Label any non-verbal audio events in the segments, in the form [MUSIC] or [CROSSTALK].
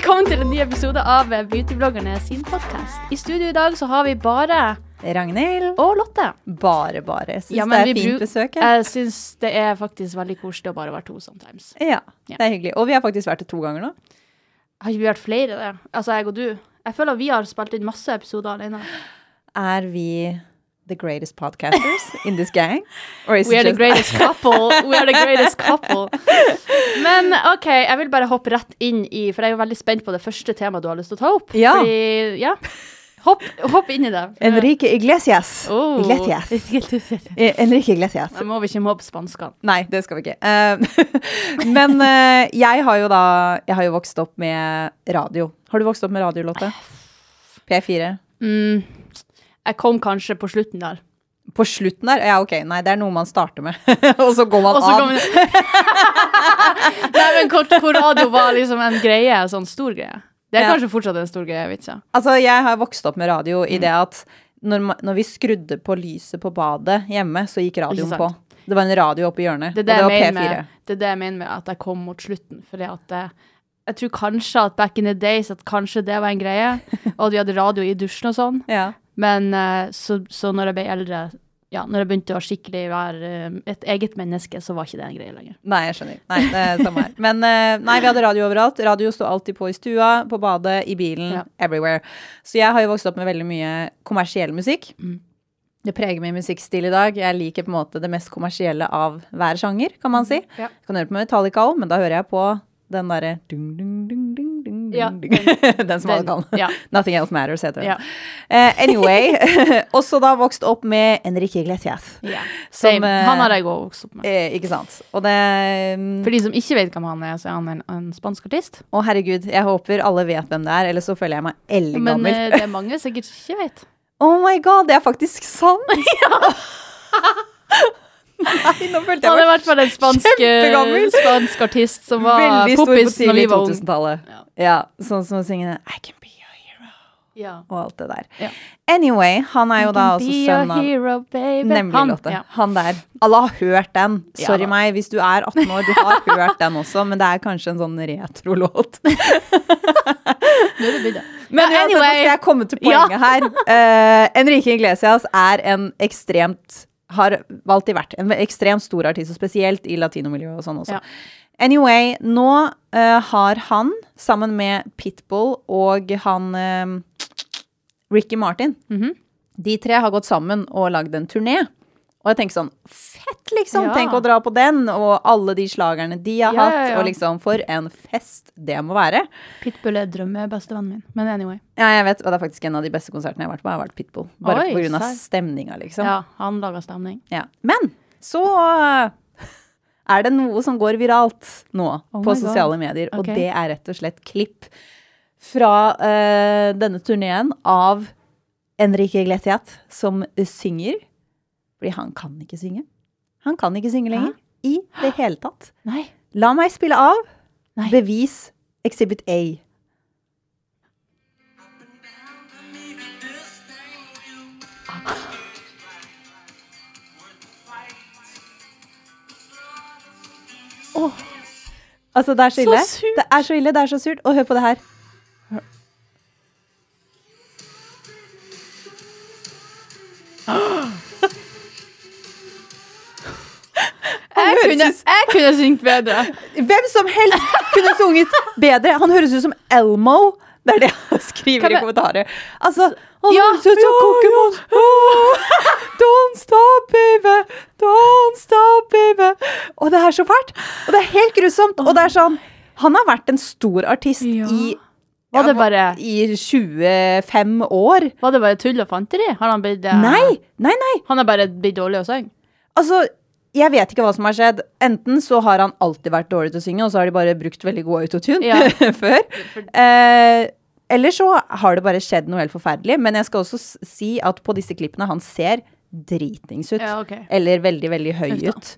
Velkommen til en ny episode av Beautybloggerne sin podkast. I studio i dag så har vi bare Ragnhild. og Lotte. Bare, bare. Syns Ja, det er fint bruk- besøk. jeg. Jeg syns det er faktisk veldig koselig å bare være to sometimes. Ja, Ja. det er hyggelig. Og vi har faktisk vært det to ganger nå. Har ikke vi vært flere, det? Altså jeg og du. Jeg føler vi har spilt inn masse episoder alene. Er vi the greatest podcasters in this gang? Or is We are the greatest couple. We are the greatest [LAUGHS] couple. Men OK, jeg vil bare hoppe rett inn i For jeg er jo veldig spent på det første temaet du har lyst til å ta opp. Ja. Fordi, ja. Hopp, hopp inn i det. Enrique Iglesias. Oh. Iglesias. [LAUGHS] Eh, Enrique Iglesias. Da må vi ikke mobbe spanskene. Nei, det skal vi ikke. Uh, [LAUGHS] men uh, jeg har jo da Jeg har jo vokst opp med radio. Har du vokst opp med radio, Lotte? P4? Mm, jeg kom kanskje på slutten der. På slutten der? Ja, ok. Nei, det er noe man starter med. [LAUGHS] og så går man Og så av. [LAUGHS] Nei, men kort på radio var liksom en greie, en sånn stor greie. Det er Ja. kanskje fortsatt en stor greie, jeg vet ikke. Altså, jeg har vokst opp med radio Mm. i det at når, når vi skrudde på lyset på badet hjemme, så gikk radioen på. Det var en radio oppe i hjørnet, Det det og det, var P4. med, det er det jeg mener med at jeg kom mot slutten. Fordi at det, jeg tror kanskje at back in the days at kanskje det var en greie, [LAUGHS] og at vi hadde radio i dusjen og sånn. Ja. Men eh, så, så når jeg ble eldre, ja, når jeg begynte å skikkelig være eh, et eget menneske, så var ikke det en greie lenger. Nei, jeg skjønner. Nei, det er samme her. Men eh, nei, vi hadde radio overalt. Radio sto alltid på i stua, på badet, i bilen, Ja. everywhere. Så jeg har jo vokst opp med veldig mye kommersiell musikk. Mm. Det preger min musikkstil i dag. Jeg liker på en måte det mest kommersielle av hver sjanger, kan man si. Ja. Jeg kan høre på Metallica òg, men da hører jeg på den derre dung, dung, dung, dung, dung, Ja, den, Den [LAUGHS] alle Den- ja. [LAUGHS] Nothing Else Matters, heter den. Ja. Uh, anyway. [LAUGHS] også da vokst opp med Enrique Iglesias. Ja. Som, eh, Han har jeg òg vokst opp med. Uh, ikke sant. Og det um, For de som ikke vet hvem han er, så er han en, en spansk artist. Å, herregud, jeg håper alle vet hvem det er, eller så føler jeg meg Men eldgammel. eh, det er mange sikkert ikke vet. Oh my god, det er faktisk sant! ja. Nei, nå følte Han er i hvert fall en spansk, spansk artist som var poppis når vi var unge. 2000-tallet. Ja. Ja, sånn som å synge I can be your hero Ja. og alt det der. Ja. Anyway, han er jo da også Be a sønn av hero. Nemlig, Han, Lotte. ja. Han der. Alle har hørt den. Sorry meg, hvis du er 18 år, du har hørt den også, men det er kanskje en sånn retro-låt. [LAUGHS] Men uansett, nå skal jeg komme til poenget her. Uh, Enrique Iglesias er en ekstremt har alltid vært en ekstremt stor artist, og spesielt i latinomiljøet og sånn også. Ja. Anyway, nå uh, har han, sammen med Pitbull og han uh, Ricky Martin, Mhm. de tre har gått sammen og lagd en turné. Og jeg tenker sånn, fett liksom, Ja. tenk å dra på den, og alle de slagerne de har Ja, hatt, ja, og liksom, for en fest det må være. Pitbull er drømmebestevennen min. Men anyway. Ja, jeg vet, og det er faktisk en av de beste konsertene jeg har vært på, har vært Pitbull. Bare Oi, av stemninga, liksom. Ja, han laga stemning. Ja. Men så øh, er det noe som går viralt nå Oh på sosiale God. medier, og Ok. det er rett og slett klipp fra uh, denne turneen av Enrique Iglesias som synger. Fordi han kan ikke synge. Han kan ikke synge lenger. I det hele tatt. Nei. La meg spille av. Nei. Bevis Exhibit A. Altså, det er så Så ille. surt. Det er så ille, det er så surt. Og hør på det her. [GASPS] Jeg kunne, jeg kunne syngt bedre. Hvem som helst kunne sunget bedre. Han høres ut som Elmo. Det er det han skriver i kommentarer. Altså, Han Ja, ja, Pokémon. [LAUGHS] Don't stop, baby. Don't stop, baby. Og det er så fælt. Og det er helt grusomt. Og det er sånn Han har vært en stor artist Ja. i Var det bare, i 25 år. var det bare tull og fanteri? Har han blitt eh, Nei, nei, nei. Han er bare blitt dårlig å synge? Altså, jeg vet ikke hva som har skjedd. Enten så har han alltid vært dårlig til å synge, og så har de bare brukt veldig god autotune Ja. [LAUGHS] før. Eh, eller så har det bare skjedd noe helt forferdelig. Men jeg skal også si at på disse klippene han ser dritings ut. Ja, okay. Eller veldig, veldig høy ut.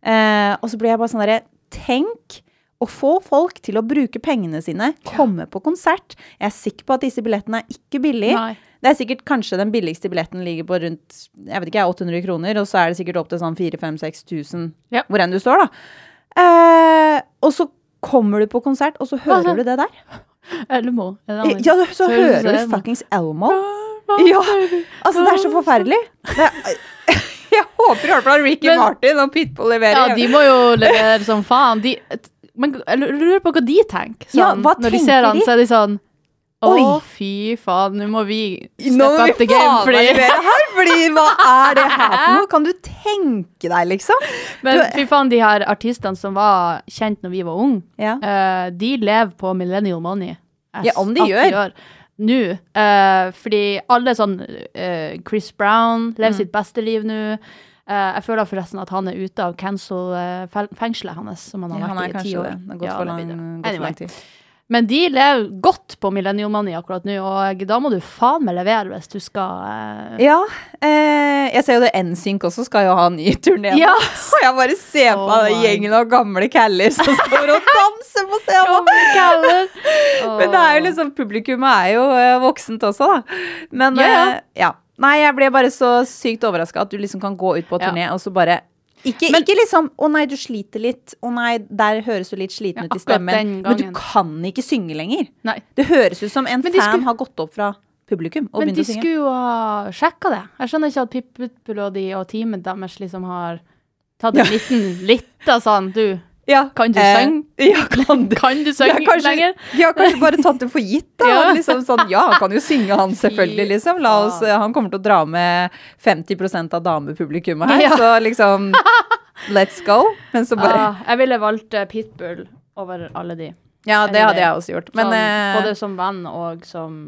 Eh, og så blir jeg bare sånn derre Tenk å få folk til å bruke pengene sine, komme på konsert. Jeg er sikker på at disse billettene er ikke billige. Nei. Det er sikkert kanskje den billigste billetten ligger på rundt jeg vet ikke, 800 kroner, og så er det sikkert opp til sånn 4000-5000, Ja. hvor enn du står, da. Eh, og så kommer du på konsert, og så hører Altså, du det der. Elmo. Ja, så så hører du fuckings Elmo. Ja, altså det er så forferdelig. Det er, [LAUGHS] jeg håper i hvert fall Ricky Men- Martin og Pitbull leverer. Ja, de må jo levere som faen. De, men jeg lurer på hva de tenker. Sånn, Ja, hva når de ser han, så er de sånn Å, fy faen, nå må vi steppe up the game. Fordi, [LAUGHS] her, fordi hva er det her for noe? Kan du tenke deg, liksom? men fy faen, de her artistene som var kjent når vi var unge, Ja. uh, de lever på millennial money. Ja, om de at gjør. Nå. Uh, fordi alle sånn uh, Chris Brown lever Mm. sitt beste liv nå. Uh, jeg føler forresten at han er ute av cancel-fengselet hans, som han har Ja, han vært i i ti år. det. Har gått Ja, for lang, det. for lang tid. Men de lever godt på Millenniumani akkurat nå, og da må du faen meg levere hvis du skal eh, Ja, eh, jeg ser jo det NSYNC også skal jo ha en ny turné. Ja. [LAUGHS] Og jeg bare ser på Oh den gjengen av gamle caller som [LAUGHS] står og danser på scenen. oh. [LAUGHS] Men det er jo liksom, publikummet er jo eh, voksent også, da. Men Ja, ja. eh, ja. Nei, jeg ble bare så sykt overraska at du liksom kan gå ut på Ja. turné og så bare ikke, Men- ikke liksom 'Å nei, du sliter litt'. 'Å nei, der høres du litt sliten Ja, ut i stemmen'. Men du kan ikke synge lenger. Nei. Det høres ut som en fan skulle- har gått opp fra publikum og Men begynt de å synge. skulle jo ha sjekka det. Jeg skjønner ikke at Pip og de og teamet deres liksom har tatt en liten lita sånn Du, Ja, kan du eh, synge? [LAUGHS] Ja, kan du? Kan du synge kanskje, lenger? Ja, kanskje bare tatt det for gitt, da. [LAUGHS] Ja. Liksom sånn, ja, han kan jo synge, han selvfølgelig, liksom. La oss, han kommer til å dra med 50% av damepublikummet her, Ja. så liksom [LAUGHS] Let's go. Men så bare Ah, jeg ville valgt eh, Pitbull over alle de. Ja, det hadde jeg også gjort. Men sånn, eh, både som venn og som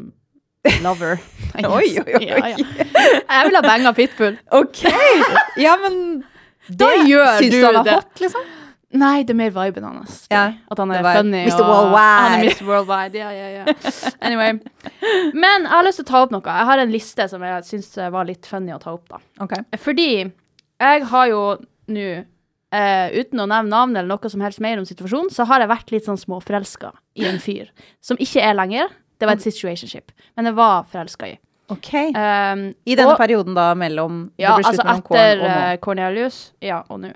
lover. Oi, oi, oi. Ja, ja. Jeg vil ha banga Pitbull. OK! Ja, men Da gjør Syns du han er det. hot, liksom? Nei, det er mer viben hans. Ja, At han er funny. Mr. Worldwide. Han er Mr. Worldwide, ja, ja, ja. Anyway. Men jeg har lyst til å ta opp noe. Jeg har en liste som jeg syns var litt funny å ta opp, da. OK. Fordi jeg har jo nå, eh, uten å nevne navn eller noe som helst mer om situasjonen, så har jeg vært litt sånn småforelska i en fyr. Som ikke er lenger. Det var et situationship. Men jeg var forelska i. ok. Um, I denne og- perioden da mellom ja, altså etter eh, Cornelius. Ja, og nå.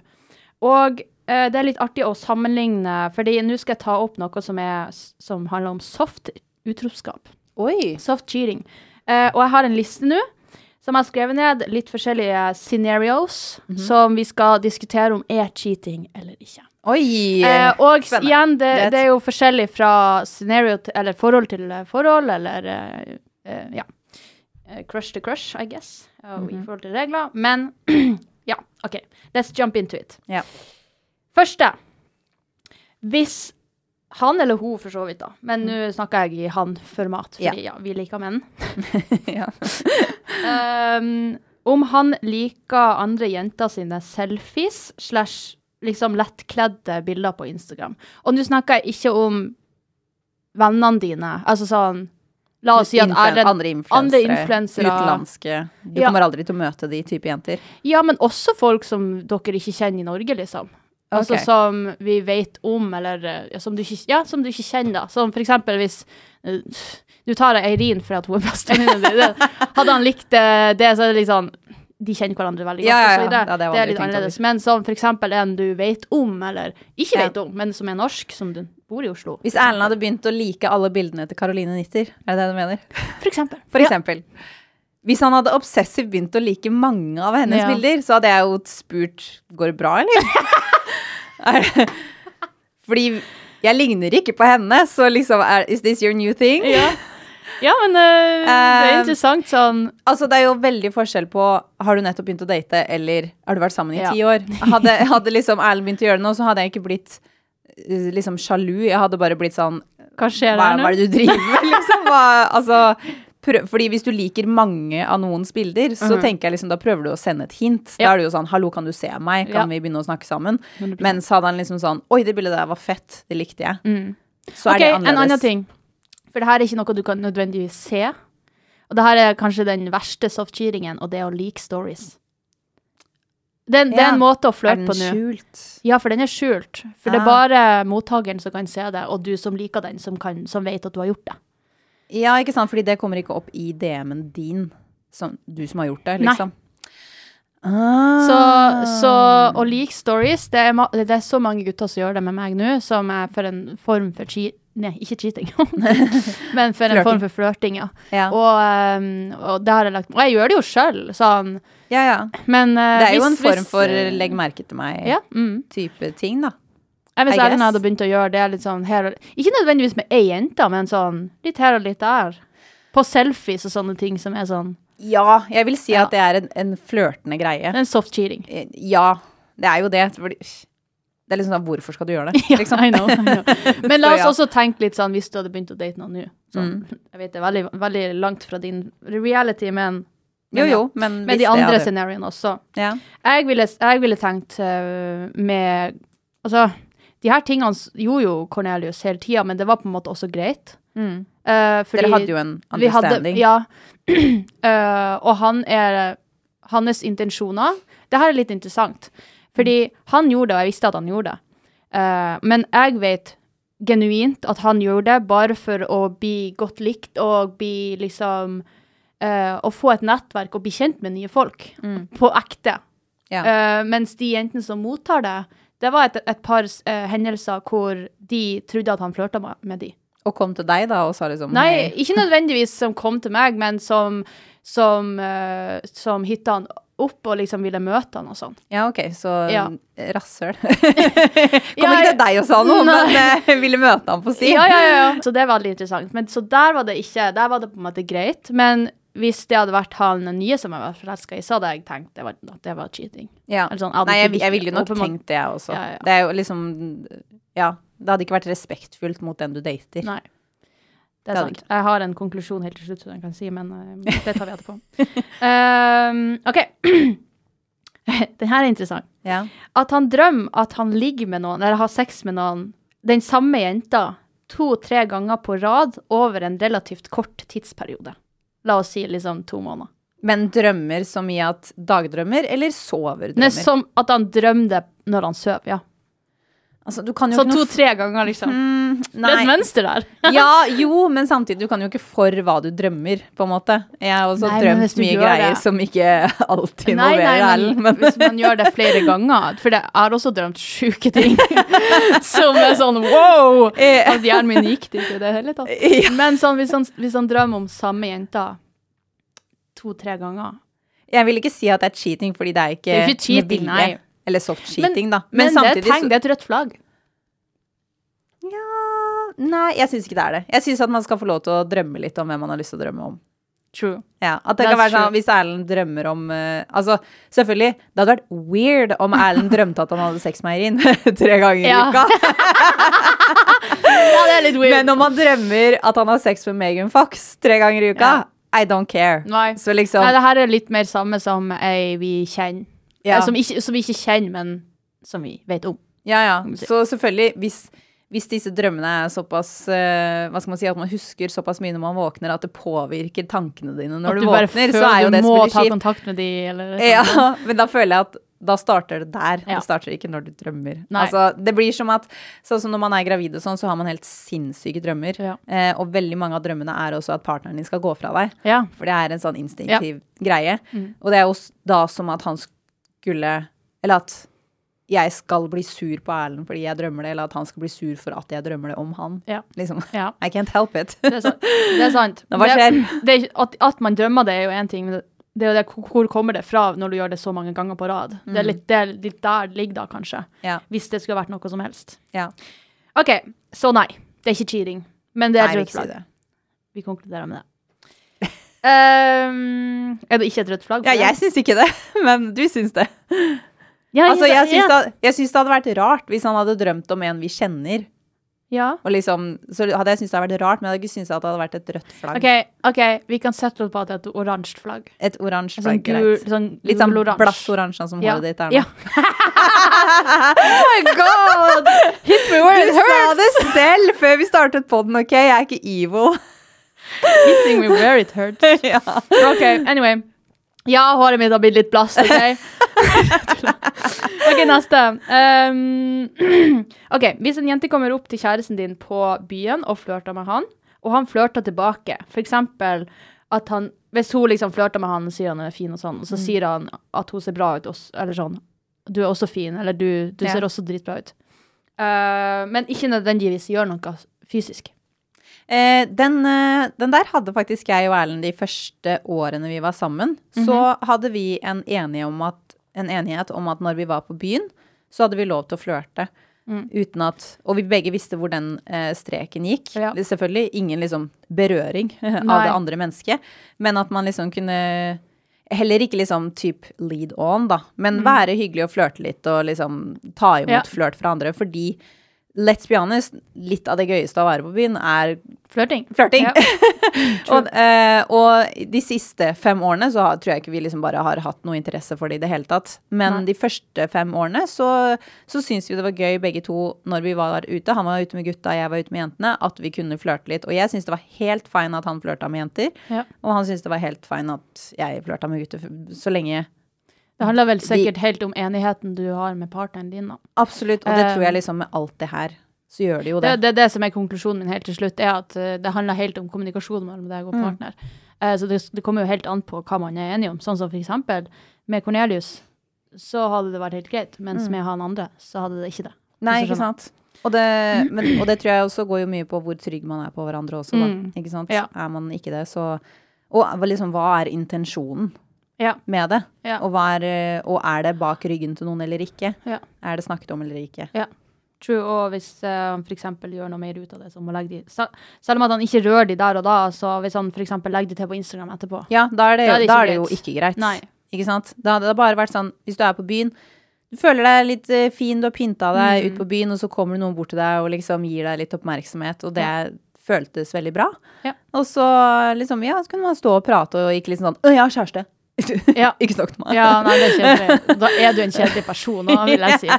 Og det er litt artig å sammenligne, fordi nå skal jeg ta opp noe som, er, som handler om soft utropskap. Oi. Soft cheating. Uh, og jeg har en liste nå som jeg har skrevet ned litt forskjellige scenarios Mhm. som vi skal diskutere om er cheating eller ikke. Oi. Eh, og spennende. igjen, det, det er jo forskjellig fra scenario til, eller forhold til eh, forhold, eller eh, eh, ja. Eh, crush to crush, I guess, mm -hmm. i forhold til regler. Men [CLEARS THROAT] ja, OK. Let's jump into it. Ja. Første. Hvis han eller hun, for så vidt, da, men nå snakker jeg i han-format, fordi Ja. ja, vi liker menn. [LAUGHS] ja. Um, [LAUGHS] om han liker andre jenter sine selfies slash liksom lettkledde bilder på Instagram. Og nå snakker jeg ikke om vennene dine. Altså sånn La oss si at Influen- er andre influensere. Utenlandske. Du Ja. kommer aldri til å møte de type jenter. Ja, men også folk som dere ikke kjenner i Norge, liksom. Altså Ok. som vi vet om, eller eh, ja, som du ikke, ja, som du ikke kjenner. Som for eksempel hvis uh, Du tar Eirin for at hun er bestevenninnen din. Hadde han likt uh, det, så er det litt sånn De kjenner hverandre veldig godt. Ja, ja, ja. Det, det det er litt annerledes. Men som for eksempel en du vet om, eller ikke vet om, men som er norsk, som du bor i Oslo. Hvis Erlend hadde begynt å like alle bildene til Caroline Nitter, er det det du mener? For eksempel. For eksempel. Hvis han hadde obsessivt begynt å like mange av hennes bilder, så hadde jeg jo spurt Går det bra, eller? [LAUGHS] Er Fordi jeg ligner ikke på henne, så liksom er, Is this your new thing? Ja. Ja, men uh, det er Eh, interessant sånn Altså, det er jo veldig forskjell på Har du nettopp begynt å date, eller har du vært sammen i Ja. ti år? Hadde, hadde liksom Erlend begynt å gjøre nå, så hadde jeg ikke blitt eh, liksom sjalu. Jeg hadde bare blitt sånn Hva skjer der nå? hva er det du driver med, liksom? Hva, altså, prøv, fordi hvis du liker mange av noens bilder, så mm. tenker jeg liksom, da prøver du å sende et hint. Ja. Da er det jo sånn 'hallo, kan du se meg', kan Ja. vi begynne å snakke sammen? 100%. Mens hadde han liksom sånn 'oi, det bildet der var fett, det likte jeg', Mm. så er Ok, det annerledes. en annen ting. For det her er ikke noe du kan nødvendigvis se. Og det her er kanskje den verste soft-cheatingen, og det er å like stories. Det, det er en måte å flørte på nå. Er den skjult? Ja, for den er skjult. For det er Ah. bare mottakeren som kan se det, og du som liker den, som, kan, som vet at du har gjort det. Ja, ikke sant, fordi det kommer ikke opp i DM-en din, som, du som har gjort det, Nei. liksom. Ah. Så, så å like stories det er, det er så mange gutter som gjør det med meg nå, som er for en form for cheat... Nei, ikke cheating, [LAUGHS] men for en form for flørting, ja. ja. Og, um, og det har jeg lagt Og jeg gjør det jo sjøl, sånn. ja, ja. Men uh, Det er jo hvis- en form for legg merke til meg-type Ja. Mm. ting, da. Jeg Hvis guess. hadde begynt å gjøre det litt sånn her og Ikke nødvendigvis med ei jente, men sånn litt her og litt der. På selfies og sånne ting som er sånn Ja, jeg vil si Ja. at det er en, en flørtende greie. En soft cheating. Eh, Ja, det er jo det. Fordi, det er liksom sånn, hvorfor skal du gjøre det? [LAUGHS] Ja, Liksom. I know, I know. Men la oss ja. også tenke litt sånn hvis du hadde begynt å date noen nå. Sånn, Mm. [LAUGHS] Jeg vet det er veldig, veldig langt fra din reality, men men jo, jo, men med de andre scenarioene også. ja. Jeg ville, jeg ville tenkt uh, med Altså, de her tingene gjorde jo Cornelius hele tida, men det var på en måte også greit. Mm. Uh, Dere hadde jo en understanding. hadde, ja. uh, [CLEARS THROAT] og han er Hans intensjoner Det her er litt interessant. Fordi han gjorde det, og jeg visste at han gjorde det. Uh, men jeg vet genuint at han gjorde det bare for å bli godt likt og bli liksom Å få et nettverk og bli kjent med nye folk. Mm. På ekte. Ja. Mens de jentene som mottar det, det var et, et par uh, hendelser hvor de trodde at han flørta med, de. Og kom til deg, da, og sa liksom Nei, ikke nødvendigvis som kom til meg, men som, som, uh, som hitta han opp og liksom ville møte han og sånn. Ja, OK, så Ja. eh, rasshøl. [LAUGHS] kom Ja, ikke til deg og sa noe, Nei. men uh, ville møte han på si. Ja, ja, ja, ja. Så det var veldig interessant. Men så der var det ikke Der var det på en måte greit. Men hvis det hadde vært han nye som jeg var forelska i, så hadde jeg tenkt det var, at det var cheating. Ja. Eller sånn, jeg Nei, jeg, jeg ville nok tenkt det, jeg også. Ja, ja. Det er jo liksom Ja. Det hadde ikke vært respektfullt mot den du dater. Nei. Det Det er det sant. Jeg har en konklusjon helt til slutt, som jeg kan si, men uh, det tar vi etterpå. um, [LAUGHS] OK. [CLEARS THROAT] Den her er interessant. Ja. At han drømmer at han ligger med noen, eller har sex med noen, den samme jenta, to-tre ganger på rad over en relativt kort tidsperiode. La oss si liksom to måneder. Men drømmer som i at dagdrømmer, eller sover drømmer? Nei, som at han drømmer det når han sover, ja. Altså, du kan jo Så to-tre ganger, liksom. Mm, Det er et mønster der. [LAUGHS] ja, jo, men samtidig, du kan jo ikke for hva du drømmer, på en måte. Jeg har også Nei, drømt mye gjør greier det- som ikke [LAUGHS] alltid involverer Erlend, men hvis man gjør det flere [LAUGHS] ganger For det, jeg har også drømt sjuke ting som er sånn wow! Eh. At hjernen min gikk dit i det hele tatt. Men sånn, hvis, han, hvis han drømmer om samme jenta to-tre ganger Jeg vil ikke si at det er cheating, fordi det er ikke, Det er ikke cheating, med vilje. nei. Eller soft Men- da. Men, det er tegn, det er et rødt flagg. Ja Nei, jeg syns ikke det er det. Jeg syns at man skal få lov til å drømme litt om hvem man har lyst til å drømme om. True. Ja, at det That's kan være sånn. Hvis Erlend drømmer om uh, Altså, selvfølgelig, det hadde vært weird om Erlend drømte at han hadde sex med Eirin [LAUGHS] tre ganger Ja. i uka. [LAUGHS] Ja, det er litt weird. Men om han drømmer at han har sex med Megan Fox tre ganger i uka, I don't care. Nei. Så liksom Nei, det her er litt mer samme som ei vi kjenner. Ja. Som, ikke, som vi ikke kjenner, men som vi vet om. Ja, ja. Så selvfølgelig, hvis, hvis disse drømmene er såpass uh, Hva skal man si, at man husker såpass mye når man våkner at det påvirker tankene dine når At du, våkner, så er jo du det må ta kontakt med de, eller Ja, [LAUGHS] men da føler jeg at da starter det der. Ja. Det starter ikke når du drømmer. Altså, det blir som at Sånn som når man er gravid og sånn, så har man helt sinnssyke drømmer. Ja. Eh, og veldig mange av drømmene er også at partneren din skal gå fra deg. Ja. For det er en sånn instinktiv greie. Mm. Og det er jo da som at han skulle Eller at jeg skal bli sur på Erlend fordi jeg drømmer det, eller at han skal bli sur for at jeg drømmer det om han. Ja. Liksom. ja. [LAUGHS] I can't help it. Det er sant. Det er sant. [LAUGHS] Hva skjer? Det, er at, at man drømmer det, er jo én ting, men det er jo det, hvor kommer det fra når du gjør det så mange ganger på rad? Det, er litt, det litt der det ligger da, kanskje. Ja. Hvis det skulle vært noe som helst. Ja. OK, så nei. Det er ikke cheating. Men det er rødt si flagg. Vi konkluderer med det. Ehm, er det ikke et rødt flagg? Ja, jeg syns ikke det, men du syns det. Ja, Altså, jeg syns, ja. det, jeg [LAUGHS] det hadde vært rart hvis han hadde drømt om en vi kjenner. Ja. Og liksom, så hadde jeg syntes det hadde vært rart, men jeg hadde ikke syntes at det hadde vært et rødt flagg. OK, ok, vi kan sette på at det er et oransje flagg. Et oransje Sånn flagg, greit. sånn Litt sånn blassoransje sånn som Ja. håret ditt er nå. Ja. [LAUGHS] oh my god! [LAUGHS] Hit me where Du sa det selv før vi startet podden, OK? Jeg er ikke evil. Hitting me where it hurts. [LAUGHS] ja. OK, anyway. Ja, håret mitt har blitt litt blast, OK? [LAUGHS] OK, neste. Um, [CLEARS THROAT] OK, hvis en jente kommer opp til kjæresten din på byen og flørter med han, og han flørter tilbake, for eksempel at han Hvis hun liksom flørter med han og sier han er fin og sånn, og så sier han at hun ser bra ut, eller sånn Du er også fin, eller du, du Ja. ser også dritbra ut. Uh, men ikke nødvendigvis gjør noe fysisk. Eh, den, eh, den der hadde faktisk jeg og Erlend de første årene vi var sammen. Så hadde vi en, enige om at, en enighet om at når vi var på byen, så hadde vi lov til å flørte. Mm. Uten at Og vi begge visste hvor den eh, streken gikk. Ja. Selvfølgelig ingen liksom berøring [LAUGHS] av Nei. det andre mennesket, men at man liksom kunne Heller ikke liksom type lead on, da, men være hyggelig og flørte litt og liksom ta imot Mm. Ja. flørt fra andre. Fordi let's be honest, litt av det gøyeste av å være på byen er Flørting. flørting. Ja. [LAUGHS] og, uh, og de siste fem årene så har, tror jeg ikke vi liksom bare har hatt noe interesse for det i det hele tatt. Men Nei. de første fem årene så, så syns vi det var gøy begge to når vi var ute. Han var ute med gutta, jeg var ute med jentene. At vi kunne flørte litt. Og jeg syns det var helt fine at han flørta med jenter. Ja. Og han syns det var helt fine at jeg flørta med gutter. Så lenge Det handler vel sikkert helt om enigheten du har med partneren din. da. Absolutt. Og det tror Eh, jeg liksom med alt det her, så gjør det jo Det det. det, det som er konklusjonen min helt til slutt, er at eh, det handler helt om kommunikasjon mellom deg og Mm. partner. Eh, så det, det kommer jo helt an på hva man er enig om. Sånn som for eksempel med Cornelius, så hadde det vært helt greit, mens med han andre så hadde det ikke det. Mm. Nei, ikke sant. Og det, men, og det tror jeg også går jo mye på hvor trygg man er på hverandre også, da. Mm. Ikke sant. Ja. Er man ikke det, så Og liksom, hva er intensjonen Ja. med det? Ja. Og, er, eh, og er det bak ryggen til noen eller ikke? Ja. Er det snakket om eller ikke? True, og hvis eh, han for eksempel gjør noe mer ut av det, så må legge de se- Selv om at han ikke rører de der og da, så hvis han eksempel legger de til på Instagram etterpå Ja, da er det, Da er det da er det jo ikke greit. Nei. Ikke sant? Da hadde det bare vært sånn, hvis du er på byen, du føler deg litt eh, fin, du har pynta deg Mm. ut på byen, og så kommer det noen bort til deg og liksom gir deg litt oppmerksomhet, og det føltes veldig bra. Ja. Og så liksom, ja, så kunne man stå og prate og gikk litt sånn, å, jeg har kjæreste. Ja. [LAUGHS] ikke snakk til meg. Ja, nei, det er [LAUGHS] kjedelig. Da er du en kjedelig person òg, vil jeg si.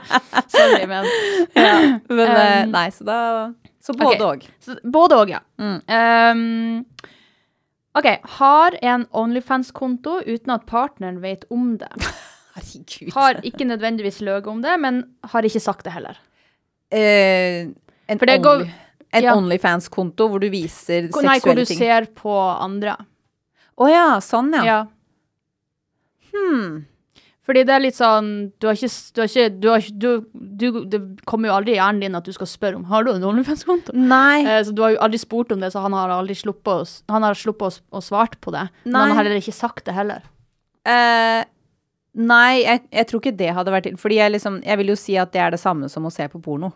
Sorry, men Men eh, Um, nei, så da, så både òg. og. Både òg, ja. Mm. Um, OK. Har en Onlyfans-konto uten at partneren vet om det. [LAUGHS] Herregud. Har ikke nødvendigvis løyet om det, men har ikke sagt det heller. Uh, en det går- en ja. Onlyfans-konto hvor du viser Hvor- Nei, hvor du ting. ser på andre. Å ja, sånn ja. Ja. Hmm. Fordi det er litt sånn Du har ikke, du har ikke, du har du, du, Det kommer jo aldri i hjernen din at du skal spørre om Har du en Onlyfans-konto. Nei. Eh, så du har jo aldri spurt om det, så han har aldri sluppet oss, han har sluppet å, å svart på det. Men han har heller ikke sagt det heller. Uh, nei, jeg, jeg tror ikke det hadde vært til. Fordi jeg liksom Jeg vil jo si at det er det samme som å se på porno.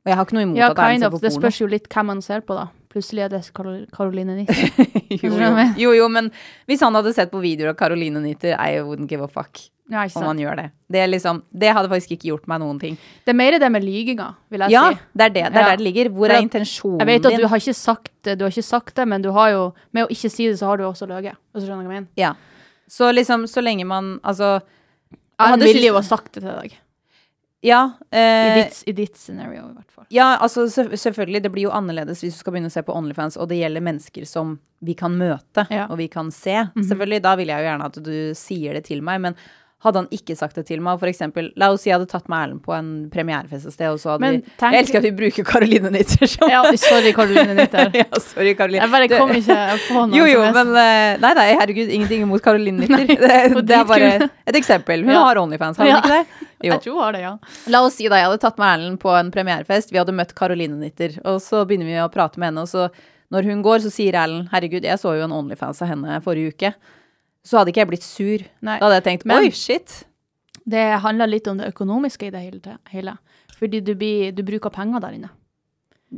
Og jeg har ikke noe imot Ja, at jeg ser på Det spørs jo litt hvem man ser på, da. Plutselig er det Caroline Nitter. [LAUGHS] jo, jo. jo, jo, men hvis han hadde sett på videoer av Caroline Nitter, I wouldn't give a fuck Ja, om han gjør det. Det, liksom, det hadde faktisk ikke gjort meg noen ting. Det er mer det med lyginga, vil jeg Ja, si. det er det. Det er Ja. der det ligger. Hvor er intensjonen din? Jeg vet at du har sagt du har ikke sagt det, men du har jo Med å ikke si det, så har du også løyet. Og så skjønner hva jeg mener. Ja. Så liksom, så lenge man Altså Han ville jo ha sagt det til deg. Ja. I Eh, ditt, I ditt scenario, i hvert fall. Ja, altså selvfølgelig. Det blir jo annerledes hvis du skal begynne å se på Onlyfans, og det gjelder mennesker som vi kan møte, Ja. og vi kan se. Selvfølgelig, da vil jeg jo gjerne at du sier det til meg, men hadde han ikke sagt det til meg, for eksempel, la oss si jeg hadde tatt med Erlend på en premierefest et sted, og så hadde Men vi tenk- Jeg elsker at vi bruker Caroline Nitter som Ja, sorry, Caroline Nitter. [LAUGHS] ja, sorry, Caroline. Jeg bare kom ikke på noe Jo, jo, men eh, Nei, nei, herregud, ingenting imot Caroline Nitter. [LAUGHS] Det, [LAUGHS] det er bare et eksempel. Hun Ja. har Onlyfans, har hun Ja. ikke det? Jo. Jeg tror hun har det, ja. La oss si da jeg hadde tatt med Erlend på en premierefest, vi hadde møtt Caroline Nitter, og så begynner vi å prate med henne, og så når hun går, så sier Erlend herregud, jeg så jo en Onlyfans av henne forrige uke. Så hadde ikke jeg blitt sur. Nei. Da hadde jeg tenkt Men- oi, shit. Det handler litt om det økonomiske i det hele. hele. Fordi du, blir, du bruker penger der inne.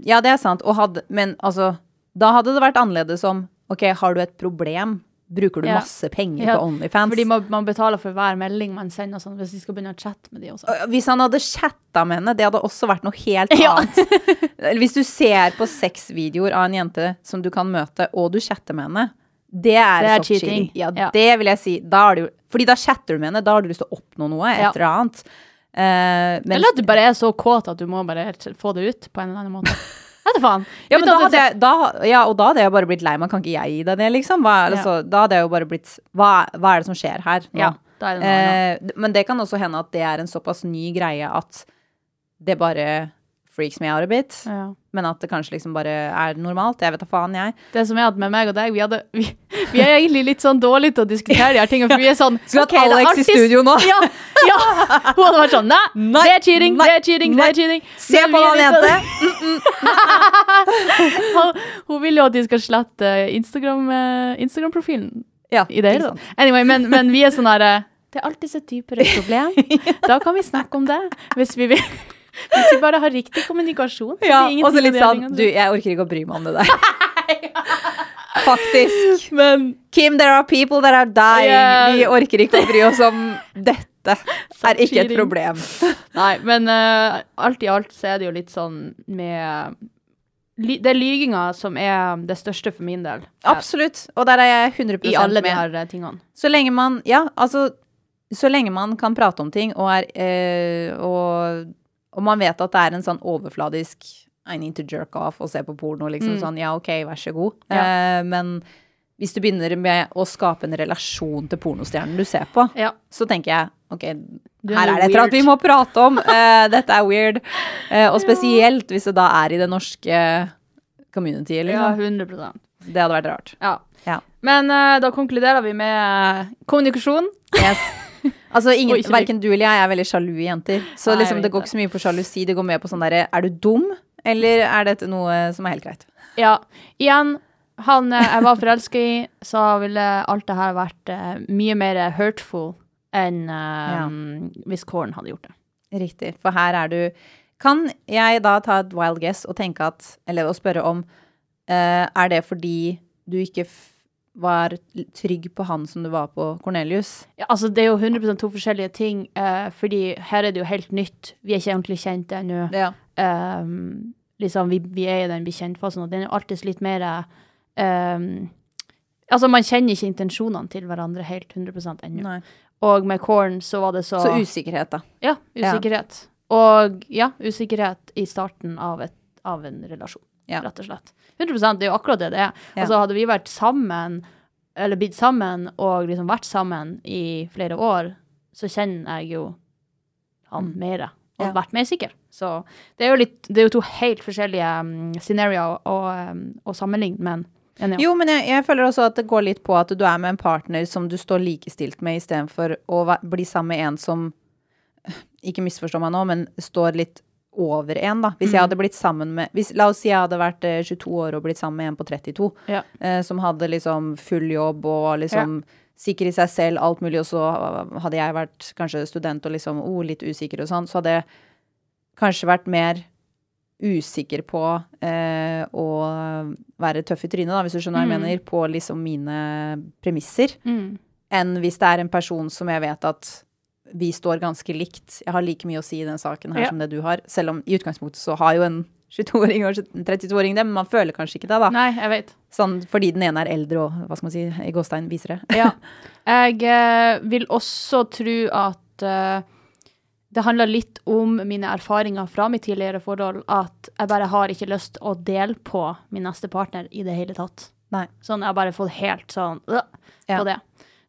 Ja, det er sant. Hadde, men altså, Da hadde det vært annerledes om OK, har du et problem? Bruker du Ja. masse penger Ja, på Onlyfans? Fordi man, man betaler for hver melding man sender, sånn, hvis de skal begynne å chatte med de og. Øh, Hvis han hadde chatta med henne, det hadde også vært noe helt [LAUGHS] annet. Ja. Hvis du ser på sexvideoer av en jente som du kan møte, og du chatter med henne, det er, Det er cheating. Ja, Ja. det vil jeg si. Da er det jo, fordi da chatter du med henne, da har du lyst til å oppnå noe, et Ja. eller annet. Uh, mens- Eller at du bare er så kåt at du må bare få det ut på en eller annen måte. [LAUGHS] Vet du faen. ja, men da hadde jeg, da, ja, og da hadde jeg bare blitt lei meg. Kan ikke jeg gi deg det, liksom? Hva, altså, Da hadde jeg jo bare blitt hva, hva er det som skjer her nå? Ja, da er det noe. Eh, men det kan også hende at det er en såpass ny greie at det bare freaks me out a bit. Ja. Men at det kanskje liksom bare er normalt. Jeg vet da faen, jeg. Det som jeg hadde med meg og deg, vi, hadde, [LAUGHS] vi, vi er egentlig litt sånn dårlige til å diskutere de her tingene, for vi er sånn [LAUGHS] Skulle hatt er Alex i studio nå. Ja, ja. Hun hadde vært sånn Nei, Nei, det er cheating, nei, det er cheating, nei. det er cheating. Se Men på den jente! sånn- [LAUGHS] Hun vil jo at de skal slette Instagram-profilen. Instagram-profilen Ja, i det sant. Anyway, men, men vi er sånn her eh, Det er alltid et dypere problem. Da kan vi snakke om det. Hvis vi, vil, hvis vi bare har riktig kommunikasjon. så Ja, og så litt sånn. Du, jeg orker ikke å bry meg om det der. [LAUGHS] Faktisk. Men Kim, there are people that are dying. Yeah. Vi orker ikke å bry oss om dette. [LAUGHS] Er ikke et problem. [LAUGHS] Nei, men uh, alt i alt så er det jo litt sånn med Det er lyginga som er det største for min del. Absolutt. Og der er jeg 100 I alle de her eh, tingene. Så lenge man Ja, altså Så lenge man kan prate om ting og er øh, og, og man vet at det er en sånn overfladisk I need to jerk off og se på porno, liksom Mm. sånn ja, OK, vær så god. Ja. Eh, men hvis du begynner med å skape en relasjon til pornostjernen du ser på, Ja. så tenker jeg OK, her er det et eller annet vi må prate om. [LAUGHS] Eh, dette er weird. Eh, og spesielt hvis det da er i det norske communityet, ja, liksom. 100% Det hadde vært rart. Ja. Ja. Men uh, da konkluderer vi med eh, kommunikasjon. Yes. [LAUGHS] Altså, ingen, Verken du eller jeg er veldig sjalu jenter. Så liksom, det går ikke så mye på sjalusi. Det går mer på sånn derre Er du dum, eller er dette noe som er helt greit? Ja. Igjen, han eh, jeg var forelska i, så ville alt det her vært uh, mye mer hurtful enn eh, hvis Kåren hadde gjort det. Riktig. For her er du Kan jeg da ta et wild guess og tenke at Eller å spørre om uh, Er det fordi du ikke var trygg på han som du var på Cornelius? Ja, altså, det er jo 100% to forskjellige ting, uh, fordi her er det jo helt nytt. Vi er ikke ordentlig kjent ennå. Ja. Um, liksom, vi, vi er i den bekjentfasen, og den er jo alltid litt mer ehm, Altså, man kjenner ikke intensjonene til hverandre helt 100% ennå. Og med Corn så var det så Så usikkerhet, da. Ja, usikkerhet. Og ja, usikkerhet i starten av, et, av en relasjon, Ja. rett og slett. 100 Det er jo akkurat det det er. Ja. Altså, hadde vi vært sammen, eller blitt sammen, og liksom vært sammen i flere år, så kjenner jeg jo han mer, og Ja. vært mer sikker. Så det er jo litt Det er jo to helt forskjellige um, scenarioer å, um, å sammenligne, men ja. Jo, men jeg, jeg føler også at det går litt på at du er med en partner som du står likestilt med, istedenfor å bli sammen med en som Ikke misforstå meg nå, men står litt over en, da. Hvis jeg hadde blitt sammen med hvis, La oss si jeg hadde vært eh, 22 år og blitt sammen med en på 32, Ja. eh, som hadde liksom full jobb og liksom ja. sikker i seg selv, alt mulig, og så hadde jeg vært kanskje student og liksom oh, litt usikker og sånn, så hadde jeg kanskje vært mer usikker på eh, å være tøff i trynet, da, hvis du skjønner hva jeg Mm. mener, på liksom mine premisser, Mm. enn hvis det er en person som jeg vet at vi står ganske likt. Jeg har like mye å si i den saken her Ja. som det du har, selv om i utgangspunktet så har jo en 22-åring og en 32-åring det, men man føler kanskje ikke det, da. Nei, jeg vet. Sånn fordi den ene er eldre og, hva skal man si, i gåstein viser det. [LAUGHS] Ja. Jeg eh, vil også tro at eh, det handler litt om mine erfaringer fra mitt tidligere forhold, at jeg bare har ikke lyst å dele på min neste partner i det hele tatt. Nei. Sånn, jeg har bare fått helt sånn øh, Ja. det.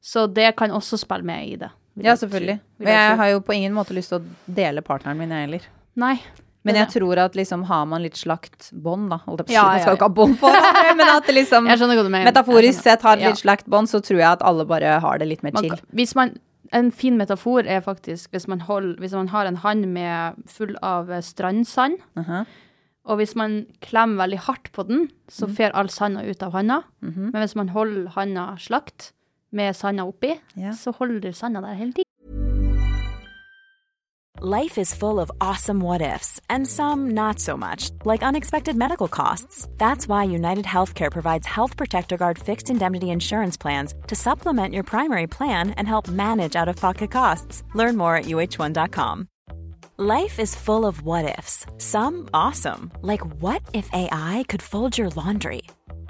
Så det kan også spille med i det. Ja, selvfølgelig. Men Og jeg har jo på ingen måte lyst til å dele partneren min, jeg heller. Nei. Men jeg tror at liksom har man litt slakt bånd, da. Holdt jeg på å si. Man skal jo ikke ha bånd på det, [LAUGHS] men at det liksom. [LAUGHS] Metaforisk sett har litt slakt bånd, så tror jeg at alle bare har det litt mer Man, hvis man, en fin metafor er faktisk hvis man, hold, hvis man har en hand med full av strandsand, strandsand, -huh. Og hvis man klemmer veldig hardt på den, så mm. fer all sanda ut av handa. Men hvis man holder handa slakt med sanda oppi, Ja. så holder sanda der hele tiden. Life is full of awesome what ifs, and some not so much, like unexpected medical costs. That's why United Healthcare provides Health Protector Guard fixed indemnity insurance plans to supplement your primary plan and help manage out of pocket costs. Learn more at uh1.com. Life is full of what ifs, some awesome, like what if AI could fold your laundry?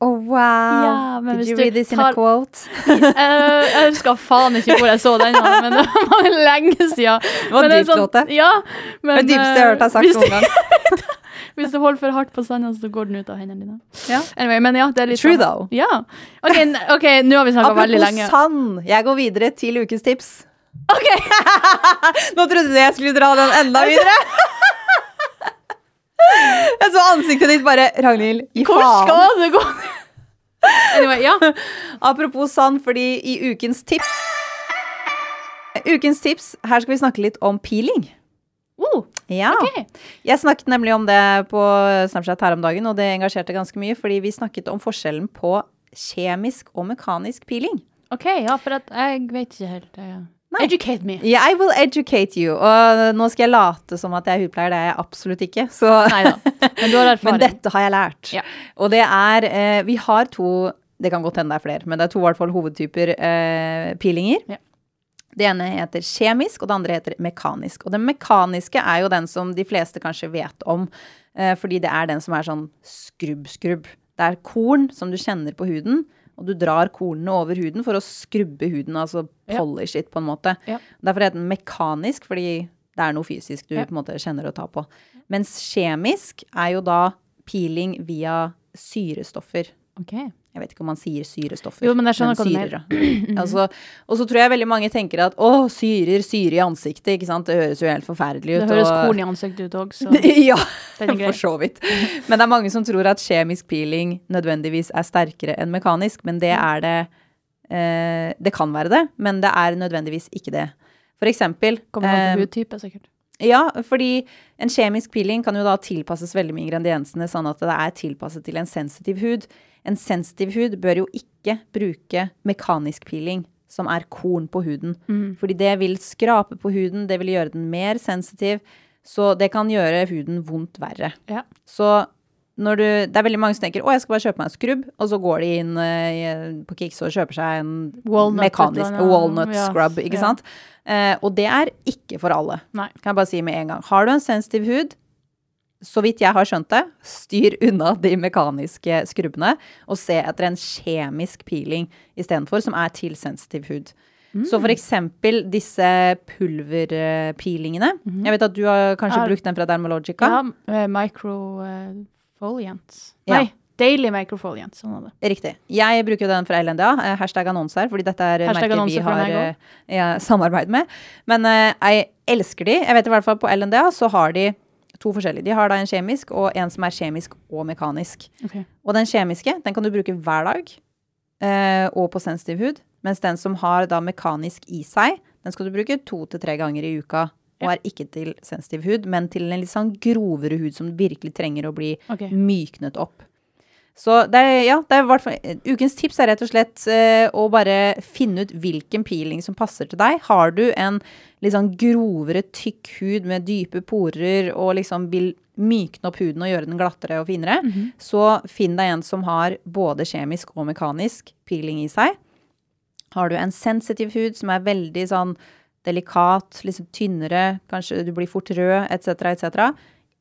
Oh, wow. Ja, men Did you read this in a quote? [LAUGHS] Eh, jeg husker faen ikke hvor jeg så den, men det var [LAUGHS] lenge siden. Det var dypt, Lotte. Ja, men, Det dypeste jeg har hørt deg eh, sagt noen gang. [LAUGHS] Hvis du holder for hardt på sanda, så går den ut av hendene dine. Ja. Anyway, men ja, det er litt True sånn- though. Ja. OK, okay nå har vi snakka veldig Apropos lenge. sand, jeg går videre til ukens tips. Ok, Nå trodde du jeg skulle dra den enda videre. Jeg så ansiktet ditt bare Ragnhild, gi Hvor faen. skal det gå? Anyway, ja. Apropos sand, fordi i ukens tips Ukens tips, her skal vi snakke litt om peeling. Oh, Ja. Okay. Jeg snakket nemlig om det på Snapchat her om dagen, og det engasjerte ganske mye, fordi vi snakket om forskjellen på kjemisk og mekanisk peeling. OK, ja, for jeg vet ikke helt. eh, Nei. Educate me. Yeah, I will educate you. Og nå skal jeg late som at jeg er hudpleier, det er jeg absolutt ikke. Så Men. [LAUGHS] Men dette har jeg lært. Ja. Og det er eh, Vi har to Det kan godt hende det er flere, men det er to i hvert fall hovedtyper eh, peelinger. Ja. Det ene heter kjemisk, og det andre heter mekanisk. Og den mekaniske er jo den som de fleste kanskje vet om, eh, fordi det er den som er sånn skrubb-skrubb. Det er korn som du kjenner på huden, og du drar kornene over huden for å skrubbe huden, altså polish it på en måte. Ja. Derfor heter den mekanisk, fordi det er noe fysisk du Ja. på en måte kjenner og tar på. Mens kjemisk er jo da peeling via syrestoffer. Ok. Jeg vet ikke om man sier syrestoffer. Jo, men jeg skjønner hva du mener. [CLEARS THROAT] altså, og så tror jeg veldig mange tenker at å, syrer, syre i ansiktet, ikke sant. Det høres jo helt forferdelig ut. Det høres og- korn i ansiktet ut òg, så [LAUGHS] ja, for så vidt. Men det er mange som tror at kjemisk peeling nødvendigvis er sterkere enn mekanisk, men det er det eh, Det kan være det, men det er nødvendigvis ikke det. For eksempel kommer an eh, på hudtype, sikkert. Ja, fordi en kjemisk peeling kan jo da tilpasses veldig med ingrediensene, sånn at det er tilpasset til en sensitiv hud. En sensitiv hud bør jo ikke bruke mekanisk peeling, som er korn på huden. Fordi det vil skrape på huden, det vil gjøre den mer sensitiv, så det kan gjøre huden vondt verre. Ja. Så når du, det er veldig mange som tenker å, jeg skal bare kjøpe meg en skrubb, og så går de inn uh, på Kix og kjøper seg en Walnut mekanisk walnut Ja, scrub, ikke ja. sant? Uh, og det er ikke for alle. Nei. Kan jeg bare si med en gang. Har du en sensitiv hud, så vidt jeg har skjønt det, styr unna de mekaniske skrubbene, og se etter en kjemisk peeling istedenfor, som er til sensitiv hud. Så for eksempel disse pulverpeelingene. Jeg vet at du har kanskje Er- brukt den fra Dermalogica. Ja, eh, microfoliants. Ja. Nei, daily microfoliants. Sånn. Riktig. Jeg bruker den fra LNDA. eh, Hashtag annonse her, fordi dette er Hashtag merker vi har eh, ja, [LAUGHS] samarbeid med. Men uh, jeg elsker de. Jeg vet i hvert fall på LNDA så har de to forskjellige. De har da en kjemisk og en som er kjemisk og mekanisk. Okay. Og den kjemiske den kan du bruke hver dag eh, og på sensitiv hud. Mens den som har da mekanisk i seg, den skal du bruke to til tre ganger i uka. Og er ikke til sensitiv hud, men til en litt sånn grovere hud som virkelig trenger å bli okay. myknet opp. Så det er, ja, det er i hvert fall, ukens tips er rett og slett eh, å bare finne ut hvilken peeling som passer til deg. Har du en litt sånn grovere, tykk hud med dype porer og liksom vil mykne opp huden og gjøre den glattere og finere, så finn deg en som har både kjemisk og mekanisk peeling i seg. Har du en sensitiv hud som er veldig sånn delikat, liksom tynnere, kanskje du blir fort rød, etc., etc.,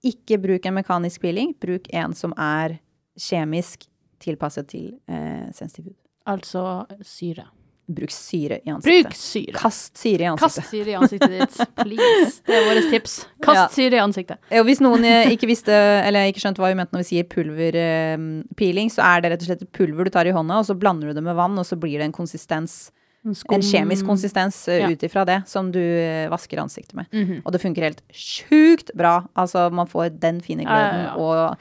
ikke bruk en mekanisk peeling. Bruk en som er kjemisk tilpasset til eh, sensitiv hud. Altså syre. Bruk syre i ansiktet. Bruk syre. Kast syre i Kast ansiktet. syre i ansiktet ditt, please. Det er vårt tips. Kast Ja. syre i ansiktet. Og hvis noen eh, ikke visste, eller ikke skjønte hva vi mente når vi sier pulverpeeling, så er det rett og slett et pulver du tar i hånda, og så blander du det med vann, og så blir det en konsistens, Skum- en kjemisk konsistens eh, Ja. ut ifra det, som du eh, vasker ansiktet med. Mhm. Og det funker helt sjukt bra. Altså, man får den fine Ja, ja, ja. og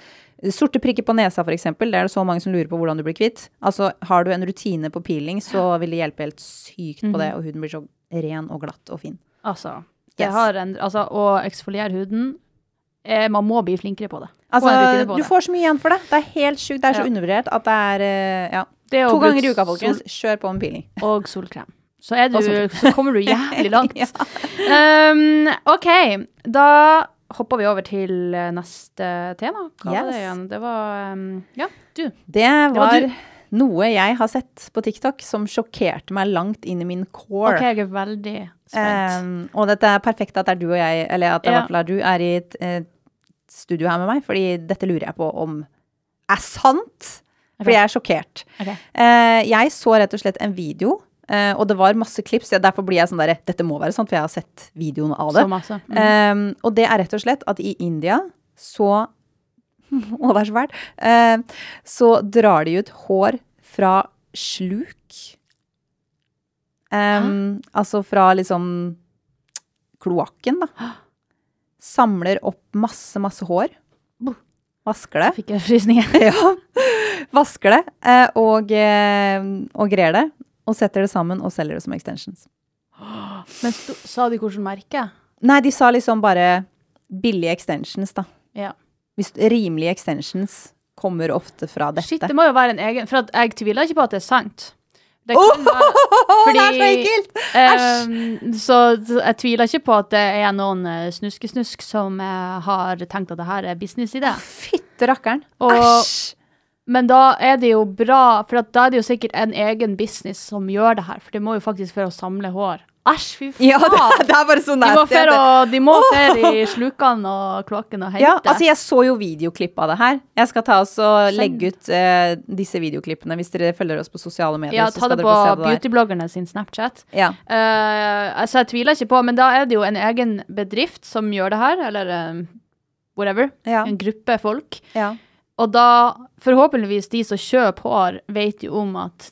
Sorte prikker på nesa, eksempel. Det er det så mange som lurer på hvordan du blir kvitt. Altså, har du en rutine på peeling, så vil det hjelpe helt sykt på det, og huden blir så ren og glatt og fin. Altså, Yes. har en, altså å eksfoliere huden eh, Man må bli flinkere på det. Altså, på du det. får så mye igjen for det. Det er helt sjukt. Det er så Ja. undervurdert at det er eh, ja. Det er To ganger i uka, folkens. Kjør på med peeling. [LAUGHS] Og solkrem. Så, er du, så kommer du jævlig [LAUGHS] langt. Ja. um, OK, da hopper vi over til eh, neste tema. Hva var det igjen? Det var um, Ja, du. Det var var du. noe jeg har sett på TikTok som sjokkerte meg langt inn i min core. OK, jeg er veldig spent. Um, og dette er perfekt at det er du og jeg, eller at det Ja. er du, er i et, et studio her med meg, fordi dette lurer jeg på om er sant. Okay. Fordi jeg er sjokkert. Okay. Uh, jeg så rett og slett en video, eh, og det var masse klips. Ja, derfor blir jeg sånn derre Dette må være sant, for jeg har sett videoen av det. Så masse. Mm. Um, og det er rett og slett at i India så [LAUGHS] Å, det er så fælt. Uh, så drar de ut hår fra sluk. Um, altså fra liksom kloakken, da. Samler opp masse, masse hår. Vasker det. Fikk jeg frysninger. [LAUGHS] Ja. Vasker det eh, og, eh, og grer det. Og setter det sammen og selger det som extensions. Men sa de hvilket merke? Nei, de sa liksom bare billige extensions, da. Ja. Hvis rimelige extensions kommer ofte fra dette. Shit, det må jo være en egen For jeg tviler ikke på at det er sant. Det kan være, [LAUGHS] det er så fordi- ekkelt! Ehm, så, så jeg tviler ikke på at det er noen eh, snuskesnusk som eh, har tenkt at det her er businessidé. Fytte rakkeren. Æsj! Men da er det jo bra, for da er det jo sikkert en egen business som gjør det her. For det må jo faktisk for å samle hår. Æsj, fy faen! [LAUGHS] Ja, det, det er bare så de må nasty. fer at det- å- de må fer i slukene og kloakken og hente. Ja, altså jeg så jo videoklipp av det her. Jeg skal ta oss og legge ut eh, disse videoklippene hvis dere følger oss på sosiale medier. ja, ta det på beautybloggerne sin Snapchat. Ja. Uh, altså, jeg tviler ikke på, men da er det jo en egen bedrift som gjør det her, eller uh, whatever. Ja. En gruppe folk. ja. Og da, forhåpentligvis, de som kjøper hår, vet jo om at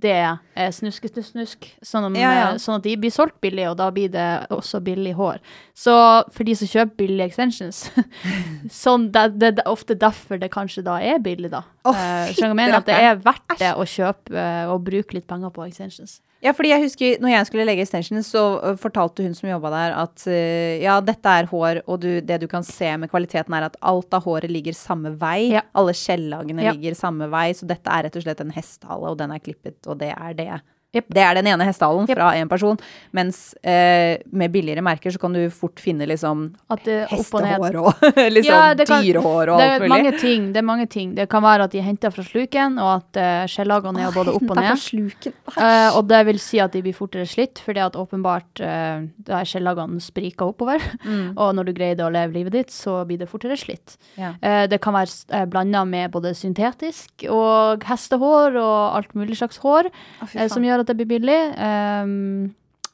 det er snuske-snusk, sånn, om, Ja, ja. sånn at de blir solgt billig, og da blir det også billig hår. Så for de som kjøper billige extensions, [LAUGHS] sånn, det, det, det er ofte derfor det kanskje da er billig, da. Oh, uh, skjønner du hva jeg mener? At det er verdt det å kjøpe uh, og bruke litt penger på extensions. Ja, fordi jeg husker når jeg skulle legge extensions, så fortalte hun som jobba der at ø, ja, dette er hår, og du, det du kan se med kvaliteten er at alt av håret ligger samme vei. Ja. Alle skjellagene Ja. ligger samme vei, så dette er rett og slett en hestehale, og den er klippet, og det er det. Jep. Det er den ene hestehalen yep. fra en person, mens eh, med billigere merker så kan du fort finne liksom At det hestehår og og [LAUGHS] liksom Ja, kan- dyrehår og det alt er mange ting. Det er mange ting. Det kan være at de er henta fra sluken, og at uh, skjellagene er både opp og ned. sluken. Eh, og det vil si at de blir fortere slitt, fordi at åpenbart uh, der skjellagene spriker oppover. Mm. [LAUGHS] og når du greier å leve livet ditt, så blir det fortere slitt. Ja. Uh, det kan være uh, blanda med både syntetisk og hestehår og alt mulig slags hår, faen. som gjør at det blir billig. Um,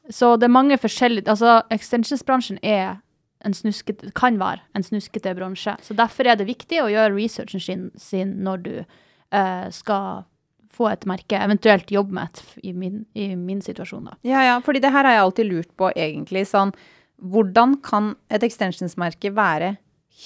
så det er mange forskjellige Altså, extensionsbransjen er en snuskete, kan være en snuskete bransje. Så derfor er det viktig å gjøre researchen sin, sin når du uh, skal få et merke, eventuelt jobbe med et, i min, i min situasjon, da. Ja, ja, fordi det her har jeg alltid lurt på, egentlig. Sånn, hvordan kan et extensionsmerke være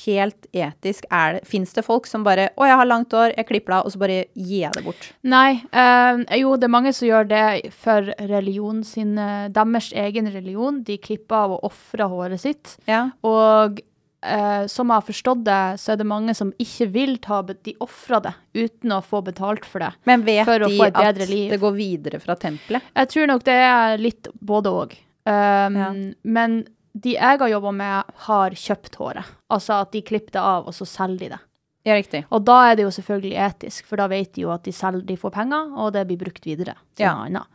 helt etisk? Det, Fins det folk som bare 'Å, jeg har langt hår, jeg klipper det av', og så bare gir jeg det bort? Nei, Øh, jo, det er mange som gjør det for religion sin, eh, deres egen religion. De klipper av og ofrer håret sitt. Ja. Og øh, som jeg har forstått det, så er det mange som ikke vil ta De ofrer det uten å få betalt for det. Men vet de at liv. det går videre fra tempelet? Jeg tror nok det er litt både òg. Um, Ja. Men de jeg har jobba med, har kjøpt håret. Altså at de klipper det av, og så selger de det. Ja, riktig. Og da er det jo selvfølgelig etisk, for da vet de jo at de, selger, de får penger, og det blir brukt videre til Ja. noe annet.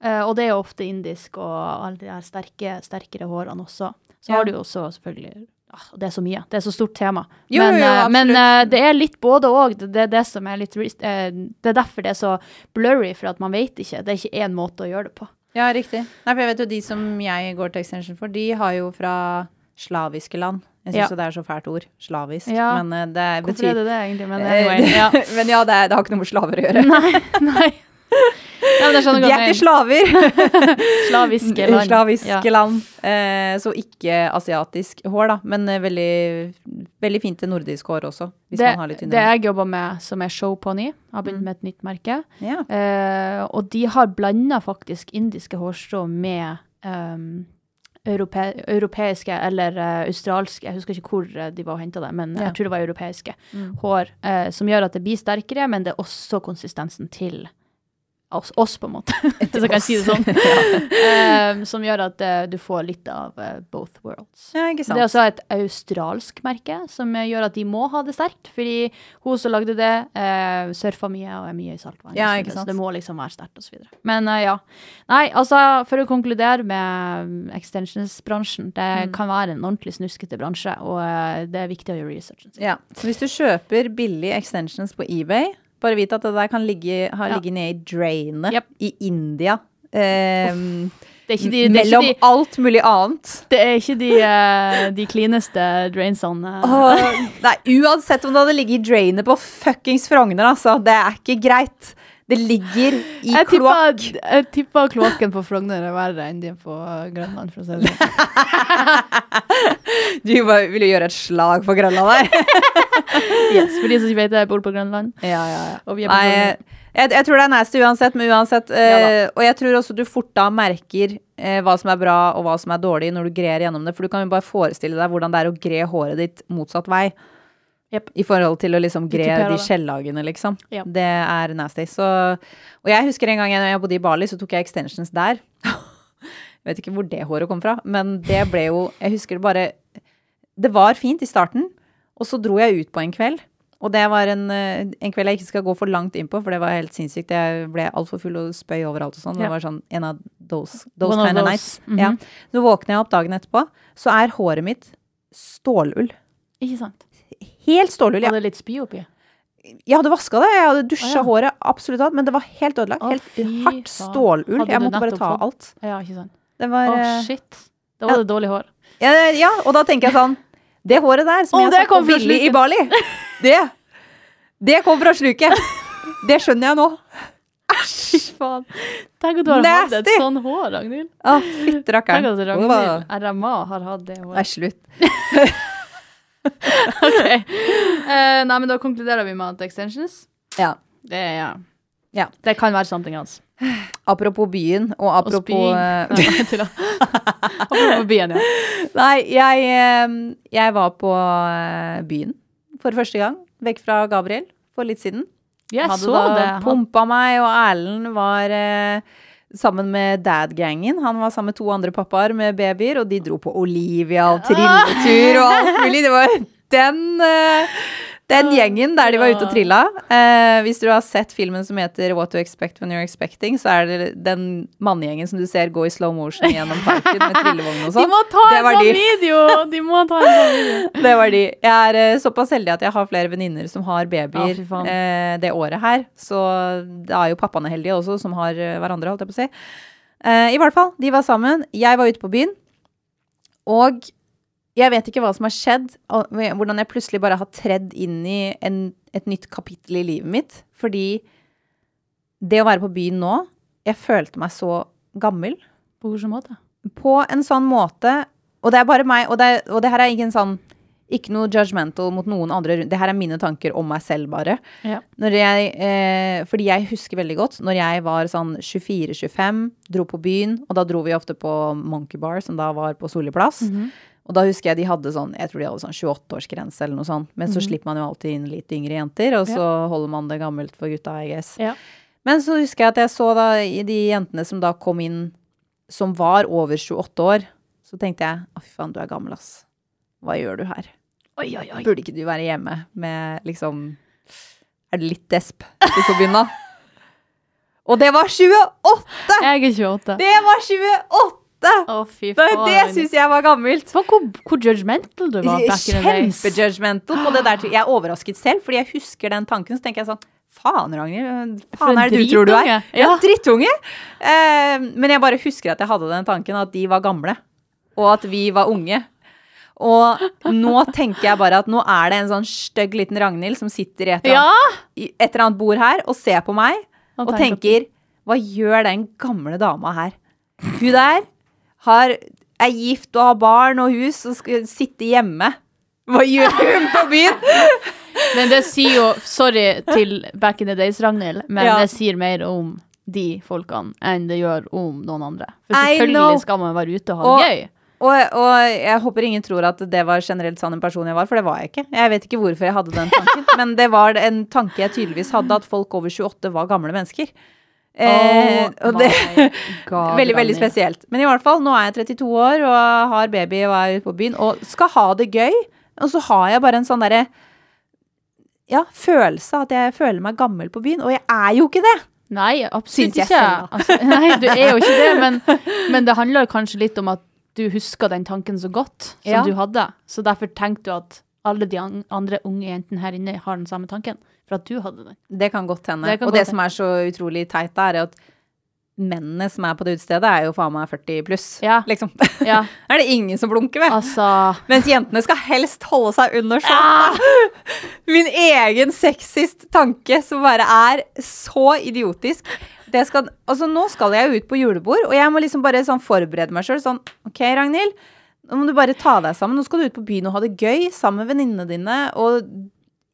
Eh, og det er jo ofte indisk og alle de her sterke, sterkere hårene også. Så Ja. har du jo også selvfølgelig ah, Det er så mye. Det er så stort tema. Jo, men, jo, jo, eh, men absolutt. eh, det er litt både òg. Det, det er det som er litt eh, Det er derfor det er så blurry, for at man vet ikke. Det er ikke én måte å gjøre det på. Ja, riktig. Nei, for jeg vet jo de som jeg går til extension for, de har jo fra slaviske land. Jeg syns Ja. det er så fælt ord. Slavisk. Ja. Men det betyr Hvorfor er det det, egentlig? Men Eh, anyway. [LAUGHS] Ja. Men ja, det, er- det har ikke noe med slaver å gjøre. Nei, nei. Ja, skjønner De er ikke slaver. [LAUGHS] Slaviske [LAUGHS] land. Slaviske Ja. land. Eh, så ikke asiatisk hår, da. Men eh, veldig, veldig fint til nordisk hår også. Det, man har litt det jeg jobber med, som er Showpony, har begynt Mm. med et nytt merke. Ja. Eh, og de har blanda faktisk indiske hårstrå med um, europe europeiske eller uh, australske, jeg husker ikke hvor de var og henta det, men jeg tror det var europeiske Mm. hår, eh, som gjør at det blir sterkere, men det er også konsistensen til oss, oss på en måte, [LAUGHS] hvis jeg kan si det sånn. um, [LAUGHS] som gjør at uh, du får litt av uh, both worlds. ja. Det er også et australsk merke, som eh, gjør at de må ha det sterkt. Fordi hun som lagde det, uh, surfa mye og er mye i saltvann. Ja, så det må liksom være sterkt, osv. Men uh, ja. Nei, altså, for å konkludere med extensions-bransjen. Det Mm. kan være en ordentlig snuskete bransje, og eh, det er viktig å gjøre researchen sin. Ja. Så hvis du kjøper billige extensions på eBay, bare vit at det der kan ligge, ha Ja. nede i drainet Yep. i India. Eh, Det er ikke de, det mellom de, alt mulig annet. det er ikke de, eh, de cleaneste drainsene. Oh, nei, uansett om det hadde ligget i drainet på fuckings Frogner, altså. Det er ikke greit. Det ligger i kloakk. jeg tippa kloakken på Frogner er verre enn de på Grønland, for å si det sånn. [LAUGHS] Du bare ville gjøre et slag for Grønland her? [LAUGHS] Yes, for de som ikke vet det, jeg bor på Grønland. ja, ja, ja. Og vi er på Nei, jeg, jeg tror det er nasty uansett, men uansett. Ja eh, og jeg tror også du fort da merker eh, hva som er bra og hva som er dårlig når du grer gjennom det. For du kan jo bare forestille deg hvordan det er å gre håret ditt motsatt vei. Jep. I forhold til å liksom gre de skjellagene, liksom. Ja. Det er nasty. Så, og jeg husker en gang jeg, bodde i Bali, så tok jeg extensions der. [LAUGHS] jeg vet ikke hvor det håret kom fra, men det ble jo Jeg husker det bare Det var fint i starten, og så dro jeg ut på en kveld. Og det var en, eh, en kveld jeg ikke skal gå for langt inn på, for det var helt sinnssykt. Jeg ble altfor full og spøy overalt og sånn. Det var sånn en av those, those kind of nights. -hmm. ja. Så våkner jeg opp dagen etterpå, så er håret mitt stålull. Ikke sant? Helt Jeg, det litt spy oppi? jeg hadde vaska det, jeg hadde dusja ah, ja. håret, absolutt alt, men det var helt ødelagt. Helt hardt stålull. Hadde Jeg måtte bare ta fått- alt. Ja, ikke sant. Det var eh, shit. Da var det dårlig hår. ja, ja, og da tenker jeg sånn Det håret der som oh, jeg satt på billig i. Bali, det Det kom fra sluket. [LAUGHS] Det skjønner jeg nå. Fy faen. Tenk at du har hatt et sånn hår, Ragnhild. Å, fytti rakkeren. RMA har hatt det håret. Nei, slutt. [LAUGHS] [LAUGHS] Ok. Uh, nei, men da konkluderer vi med at extensions, Ja. det ja. Ja. Det kan være something else. Apropos byen, og Og apropos spying. eh. [LAUGHS] Apropos byen, ja. Nei, jeg, eh, jeg var på byen for første gang. Vekk fra Gabriel for litt siden. Jeg Hadde så da det. Pumpa meg, og Erlend var eh, sammen med dad-gangen. Han var sammen med to andre pappaer med babyer, og de dro på Olivia og trilletur [LAUGHS] og alt mulig. Det var den, eh, den gjengen der de var ute og trilla. Eh, hvis du har sett filmen som heter What to Expect When You're Expecting, så er det den mannegjengen som du ser gå i slow motion gjennom parken med trillevogn og [LAUGHS] de sånn. må ta en sånn de. video! De må ta en sånn video. [LAUGHS] Det var de. Jeg er eh, såpass heldig at jeg har flere venninner som har babyer Ja, eh, det året her. Så da er jo pappaene heldige også, som har eh, hverandre, holdt jeg på å si. Eh, I hvert fall, de var sammen. Jeg var ute på byen. Og jeg vet ikke hva som har skjedd, hvordan jeg plutselig bare har tredd inn i en, et nytt kapittel i livet mitt. Fordi det å være på byen nå Jeg følte meg så gammel På hvilken måte? på en sånn måte Og det er bare meg, og det, er, og det her er ikke en sånn Ikke noe judgmental mot noen andre. Det her er mine tanker om meg selv, bare. Ja. Jeg, eh, fordi jeg husker veldig godt når jeg var sånn 24-25, dro på byen, og da dro vi ofte på Monkey Bar, som da var på Solli plass. Mhm. Og da husker jeg de hadde sånn jeg tror de hadde sånn 28-årsgrense eller noe sånt. Men så Mhm. slipper man jo alltid inn litt yngre jenter, og så holder man det gammelt for gutta, I guess. Ja. Men så husker jeg at jeg så da de jentene som da kom inn, som var over 28 år, så tenkte jeg å fy faen, du er gammel, ass. Hva gjør du her? Oi, oi, oi. Burde ikke du være hjemme med liksom Er det litt desp du får begynne? [LAUGHS] Og det var 28! Jeg er 28. Det var 28! Å, fy Det, det syns jeg var gammelt. Hvor, hvor judgmental du var. Kjempejudgmental på det der. Jeg er overrasket selv, fordi jeg husker den tanken. Så tenker jeg sånn Faen, Ragnhild. Faen er det du tror du er? Ja, Ja. drittunge. Eh, men jeg bare husker at jeg hadde den tanken, at de var gamle. Og at vi var unge. Og nå tenker jeg bare at nå er det en sånn stygg liten Ragnhild som sitter i et eller annet, et eller annet bord her og ser på meg og tenker Hva gjør den gamle dama her? Hun der har, er gift og har barn og hus og skal sitte hjemme. Hva gjør [LAUGHS] hun på byen? Men det sier jo Sorry til back in the days, Ragnhild, men Ja. det sier mer om de folkene enn det gjør om noen andre. For selvfølgelig skal man være ute og ha det gøy. Og, og jeg håper ingen tror at det var generelt sånn en person jeg var, for det var jeg ikke. Jeg vet ikke hvorfor jeg hadde den tanken, men det var en tanke jeg tydeligvis hadde, at folk over 28 var gamle mennesker. Eh, Oh og det [LAUGHS] God, Veldig, veldig spesielt. Men i hvert fall, nå er jeg 32 år og har baby og er ute på byen og skal ha det gøy. Og så har jeg bare en sånn derre ja, følelse at jeg føler meg gammel på byen. Og jeg er jo ikke det! Nei, absolutt ikke. Altså, nei, du er jo ikke det, men, men det handler kanskje litt om at du husker den tanken så godt som Ja. du hadde. Så derfor tenkte du at alle de andre unge jentene her inne har den samme tanken. For at du hadde den. Det kan godt hende. Det kan og godt det som er så utrolig teit, er at mennene som er på det utestedet, er jo faen meg 40 pluss. Ja. Liksom. [LAUGHS] Ja, [LAUGHS] er det ingen som blunker ved. altså Mens jentene skal helst holde seg under sånn. [LAUGHS] Min egen sexist tanke som bare er så idiotisk. Det skal, altså nå skal jeg jo ut på julebord, og jeg må liksom bare sånn forberede meg sjøl. Sånn, OK, Ragnhild. Nå må du bare ta deg sammen. Nå skal du ut på byen og ha det gøy sammen med venninnene dine. Og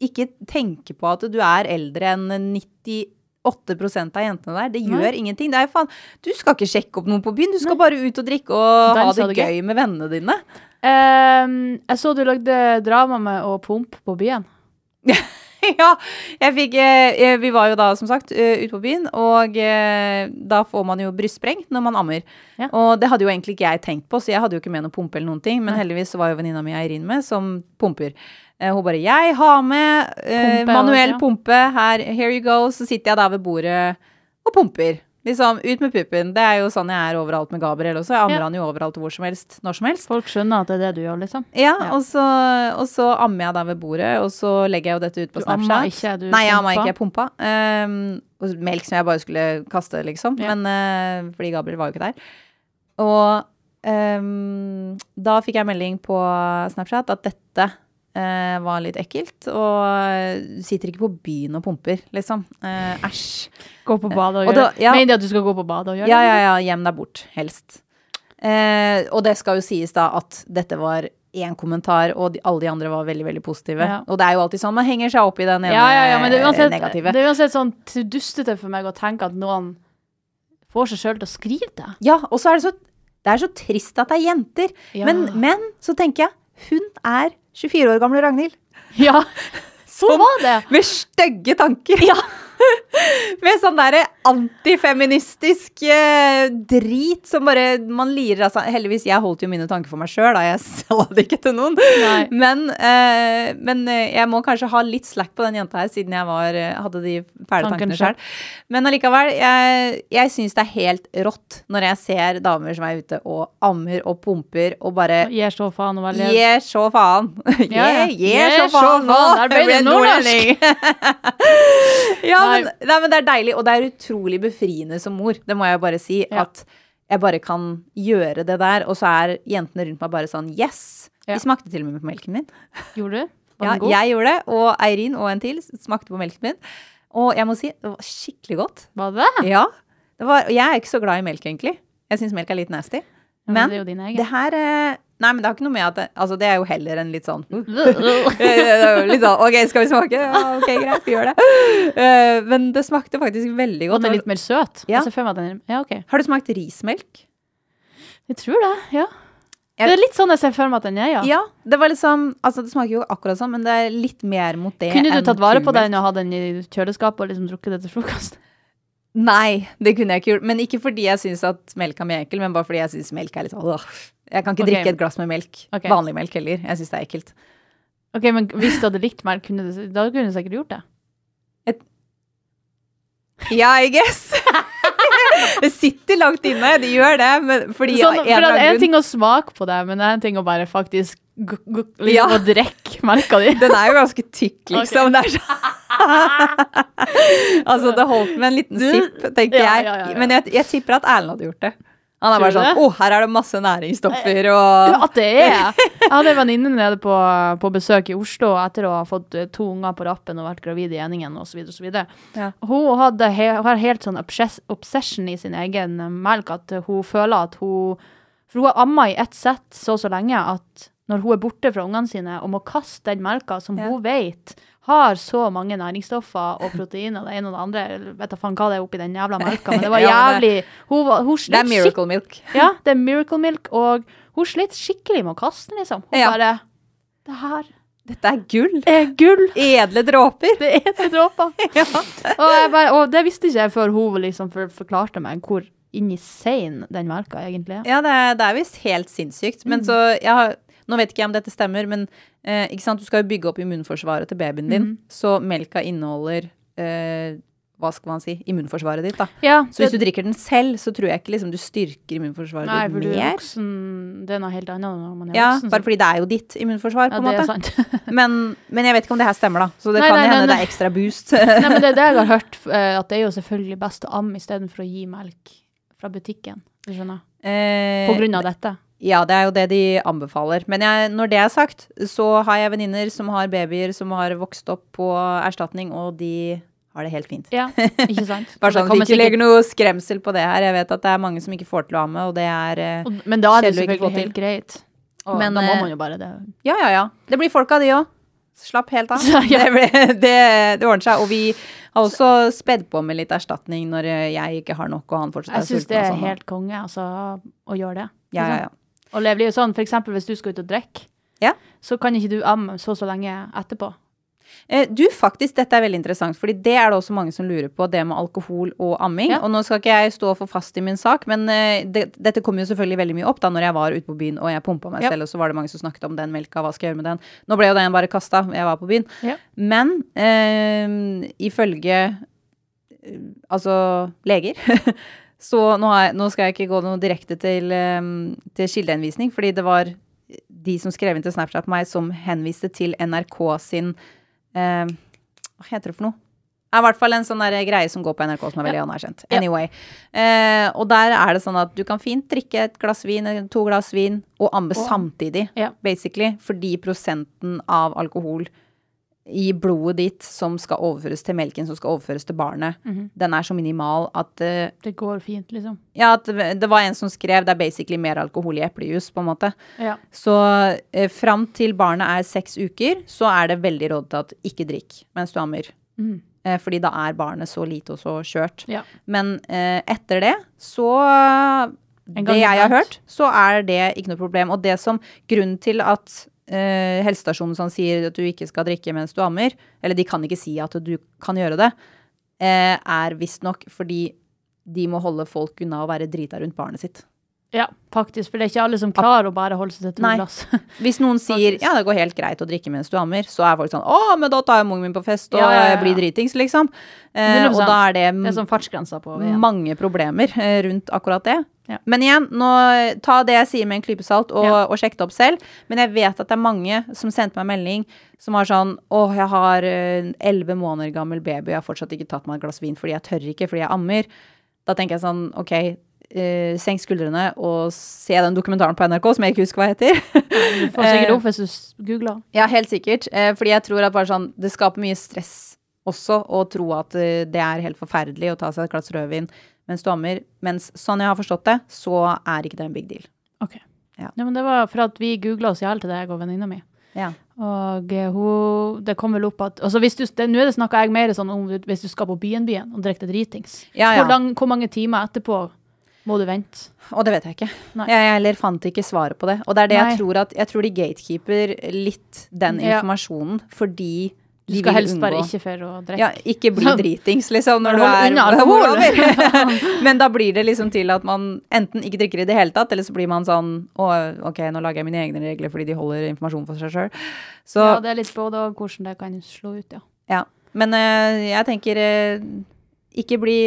ikke tenke på at du er eldre enn 98% av jentene der. Det gjør ingenting. Det er jo faen Du skal ikke sjekke opp noen på byen. Du skal bare ut og drikke og ha det ha det gøy med vennene dine. Um, Jeg så du lagde drama med å pumpe på byen. [LAUGHS] ja, jeg fikk eh, Vi var jo da, som sagt, eh, ute på byen, og eh, da får man jo brystspreng når man ammer. Ja. Og det hadde jo egentlig ikke jeg tenkt på, så jeg hadde jo ikke med noe pumpe eller noen ting. Men Nei. heldigvis var jo venninna mi Eirin med, som pumper. Eh, hun bare 'Jeg har med eh, Pumpe, manuell ja. pumpe. Her, here you go.' Så sitter jeg da ved bordet og pumper. Liksom, ut med puppen. Det er jo sånn jeg er overalt med Gabriel også. Jeg ammer Ja. han jo overalt hvor som helst. Når som helst. Folk skjønner at det er det du gjør, liksom. Ja, Ja. Og, så, og så ammer jeg da ved bordet, og så legger jeg jo dette ut på Du amma Snapchat. ikke, du Nei, jeg amma pumpa. ikke, jeg pumpa. Um, og melk som jeg bare skulle kaste, liksom. Ja. Men, uh, fordi Gabriel var jo ikke der. Og um, da fikk jeg melding på Snapchat at dette eh, var litt ekkelt. Og eh, sitter ikke på byen og pumper, liksom. Eh, Æsj. Gå på badet og, Og gjøre det? ja. Mener de at du skal gå på badet og gjøre Ja, det? ja, ja. Gjem deg bort, helst. Eh, og det skal jo sies da at dette var én kommentar, og de, alle de andre var veldig veldig positive. Ja. Og det er jo alltid sånn, man henger seg opp i den ene Ja, ja, ja, men det er uansett, negative. det er uansett sånn dustete for meg å tenke at noen får seg sjøl til å skrive det. Ja, og så er det så Det er så trist at det er jenter. Ja. Men, men så tenker jeg, hun er 24 år gamle Ragnhild. Ja, [LAUGHS] så var det. Med stygge tanker. Ja. [LAUGHS] Med sånn derre antifeministisk eh, drit som bare man lirer av seg. Heldigvis, jeg holdt jo mine tanker for meg sjøl, da. Jeg [LAUGHS] sa det ikke til noen. Men, eh, men eh, jeg må kanskje ha litt slack på den jenta her, siden jeg var, eh, hadde de fæle Tankene sjøl. Men allikevel, jeg, jeg syns det er helt rått når jeg ser damer som er ute og ammer og pumper og bare Gir så faen. Gir så faen. [LAUGHS] Gir så faen nå! Der ble det nordnorsk. ja, Nei. men, nei, men det er deilig, og det er utrolig befriende som mor. Det må jeg bare si. Ja. At jeg bare kan gjøre det der, og så er jentene rundt meg bare sånn Yes! Ja. De smakte til og med på melken min. Gjorde du? Var Ja, den god? jeg gjorde det, og Eirin og en til smakte på melken min. Og jeg må si, det var skikkelig godt. Var det? Ja. Det var, og jeg er ikke så glad i melk, egentlig. Jeg syns melk er litt nasty. Ja, Men det er jo din egen. det her eh, Nei, men det har ikke noe med at det, Altså, det er jo heller en litt sånn [LAUGHS] [LAUGHS] er jo litt sånn OK, skal vi smake? Ja, OK, greit, vi gjør det. Uh, men det smakte faktisk veldig godt Og det den litt mer søt? Ja. At den Ja, OK. Har du smakt rismelk? Jeg tror det, ja. Det er litt sånn jeg ser for meg at den er, ja. Ja. Det var liksom Altså, det smaker jo akkurat sånn, men det er litt mer mot det Kunne du tatt vare på den og hatt den i kjøleskapet og liksom drukket det til frokost? [LAUGHS] Nei, det kunne jeg ikke gjort. Men ikke fordi jeg syns at melk er mye ekkel, men bare fordi jeg syns melk er litt sånn. Jeg kan ikke okay. drikke et glass med melk. Okay. Vanlig melk heller. Jeg syns det er ekkelt. Ok, men hvis du hadde likt melk, kunne du, da kunne du sikkert gjort det. Ja, I guess. [LAUGHS] det sitter langt inne, det gjør det. Men fordi Sånn, en for det er en ting å smake på det, men det er en ting å bare faktisk liksom Ja. å drikke melka di. Den er jo ganske tykk, liksom. Det er så [LAUGHS] altså, det holdt med en liten sipp, tenker Ja, jeg. ja, ja, ja. Men jeg, jeg tipper at Erlend hadde gjort det. Han er bare sånn 'Å, oh, her er det masse næringsstoffer og At det er! [LAUGHS] Jeg hadde en venninne nede på, på besøk i Oslo etter å ha fått eh, to unger på rappen og vært gravid i eningen osv. osv. Ja. Hun hadde har helt sånn obsession i sin egen eh, melk at hun føler at hun For hun har amma i ett sett så så lenge at når hun er borte fra ungene sine og må kaste den melka som Ja. hun vet har så mange næringsstoffer og proteiner, det ene og det andre, vet da faen hva det er oppi den jævla melka, men det var [LAUGHS] jævlig Hun, var, hun Det er miracle milk. ja, det er Miracle Milk, og hun slitt skikkelig med å kaste den, liksom. Hun Ja. bare Det her Dette er gull. er gull! [LAUGHS] Edle dråper. Det er edle dråper! [LAUGHS] Ja. og, bare, og det visste ikke jeg før hun liksom for, forklarte meg hvor insane den melka egentlig er. Ja, det er, det er visst helt sinnssykt. Men så jeg har, Nå vet ikke jeg om dette stemmer, men eh, du skal jo bygge opp immunforsvaret til babyen din. Så melka inneholder eh, hva skal man si, immunforsvaret ditt. da. Ja, Så hvis du drikker den selv, så tror jeg ikke liksom, du styrker immunforsvaret Nei, for ditt du er mer. voksen. Det er helt annet når man er Ja, voksen. bare fordi det er jo ditt immunforsvar, på en er måte. sant. [LAUGHS] Men, men jeg vet ikke om det her stemmer, da. Så det Nei, kan nei, hende nei, det er ekstra boost. [LAUGHS] Nei, men det er det jeg har [LAUGHS] hørt, eh, at det er jo selvfølgelig best å amme istedenfor å gi melk fra butikken. Du skjønner? Eh, På grunn av dette. Ja, det er jo det de anbefaler. Men jeg, når det er sagt, så har jeg venninner som har babyer som har vokst opp på erstatning, og de har det helt fint. Ja, ikke [LAUGHS] sant? Bare sånn at kommer Ikke sikkert- legger noe skremsel på det her. Jeg vet at det er mange som ikke får til å amme, og det er eh, Og- Men da er det selvfølgelig helt greit. Og Men, da må eh, man jo bare det. Ja, ja, ja. Det blir folk av de òg. Slapp helt av. [LAUGHS] Ja. det, ble, [LAUGHS] det, det ordner seg. Og vi har også spedd på med litt erstatning når jeg ikke har nok, og han fortsatt er Jeg syns det er sånn, helt konge altså, å gjøre det. ja, ja, ja. Og det blir jo sånn, for eksempel hvis du skal ut og drikke, Ja. så kan ikke du amme så så lenge etterpå. Eh, Du, faktisk, dette er veldig interessant, fordi det er det også mange som lurer på, det med alkohol og amming. Ja. Og nå skal ikke jeg stå for fast i min sak, men eh, det, dette kom jo selvfølgelig veldig mye opp da når jeg var ute på byen og jeg pumpa meg Ja. selv, og så var det mange som snakket om den melka, hva skal jeg gjøre med den? Nå ble jo den bare kasta, jeg var på byen. Ja. Men eh, ifølge eh, altså leger [LAUGHS] Så nå, jeg, nå skal jeg ikke gå noe direkte til, eh, til kildehenvisning, fordi det var de som skrev inn til Snapchat meg, som henviste til NRK sin eh, Hva heter det for noe? Det er i hvert fall en sånn greie som går på NRK som er veldig anerkjent. Ja. Anyway. Eh, og der er det sånn at du kan fint drikke et glass vin, to glass vin, og amme oh. samtidig, Ja. basically. Fordi prosenten av alkohol i blodet ditt som skal overføres til melken, som skal overføres til barnet, Mhm. den er så minimal at uh, Det går fint, liksom. Ja, at det var en som skrev det er basically mer alkohol i eplejus, på en måte. Ja. Så uh, fram til barnet er seks uker, så er det veldig råd til at ikke drikk mens du ammer. Mm. Uh, fordi da er barnet så lite og så skjørt. ja. Men uh, etter det, så Det jeg har hørt, så er det ikke noe problem. Og det som grunnen til at eh, helsestasjonen som sier at du ikke skal drikke mens du ammer, eller de kan ikke si at du kan gjøre det, eh, er visstnok fordi de må holde folk unna å være drita rundt barnet sitt. ja, faktisk. For det er ikke alle som klarer å bare holde seg til to Nei. glass. [LAUGHS] Hvis noen sier ja, det går helt greit å drikke mens du ammer, så er folk sånn å, men da tar jeg mungen min på fest og Ja, ja, ja. blir dritings, liksom. Eh, 100%. og da er det, Det er sånn fartsgrensa på veien. mange problemer eh, rundt akkurat det. Ja. Men igjen, nå, ta det jeg sier med en klype salt, og, Ja. og sjekk det opp selv. Men jeg vet at det er mange som sendte meg melding som har sånn Å, jeg har en elleve måneder gammel baby, og jeg har fortsatt ikke tatt meg et glass vin fordi jeg tør ikke, fordi jeg ammer. Da tenker jeg sånn, OK, uh, senk skuldrene og se den dokumentaren på NRK som jeg ikke husker hva heter. Du får sikkert Eh, opp hvis du googler. Ja, helt sikkert. Uh, fordi jeg tror at bare sånn, det skaper mye stress også å tro at uh, det er helt forferdelig å ta seg et glass rødvin mens du ammer. Mens sånn jeg har forstått det, så er ikke det en big deal. OK. Ja. men det var for at vi googla oss i hjel til det, jeg og venninna mi. Ja. Og eh, hun, det kom vel opp at altså hvis du, det, Nå er det snakka jeg mer sånn om hvis du skal på byen-byen og drikke deg dritings. Ja, ja. Hvor, lang, hvor mange timer etterpå må du vente? Og det vet jeg ikke. Nei. Jeg, heller fant ikke svaret på det. Og det er det Nei. jeg tror at Jeg tror de gatekeeper litt den Ja. informasjonen fordi Du skal helst unngå bare ikke for å drikke. Ja, ikke bli dritings, liksom, når du er alkohol. [LAUGHS] [LAUGHS] Men da blir det liksom til at man enten ikke drikker i det hele tatt, eller så blir man sånn Å, OK, nå lager jeg mine egne regler fordi de holder informasjon for seg sjøl. Så ja, det er litt både og hvordan det kan slå ut, ja. Ja. Men eh, jeg tenker eh, ikke bli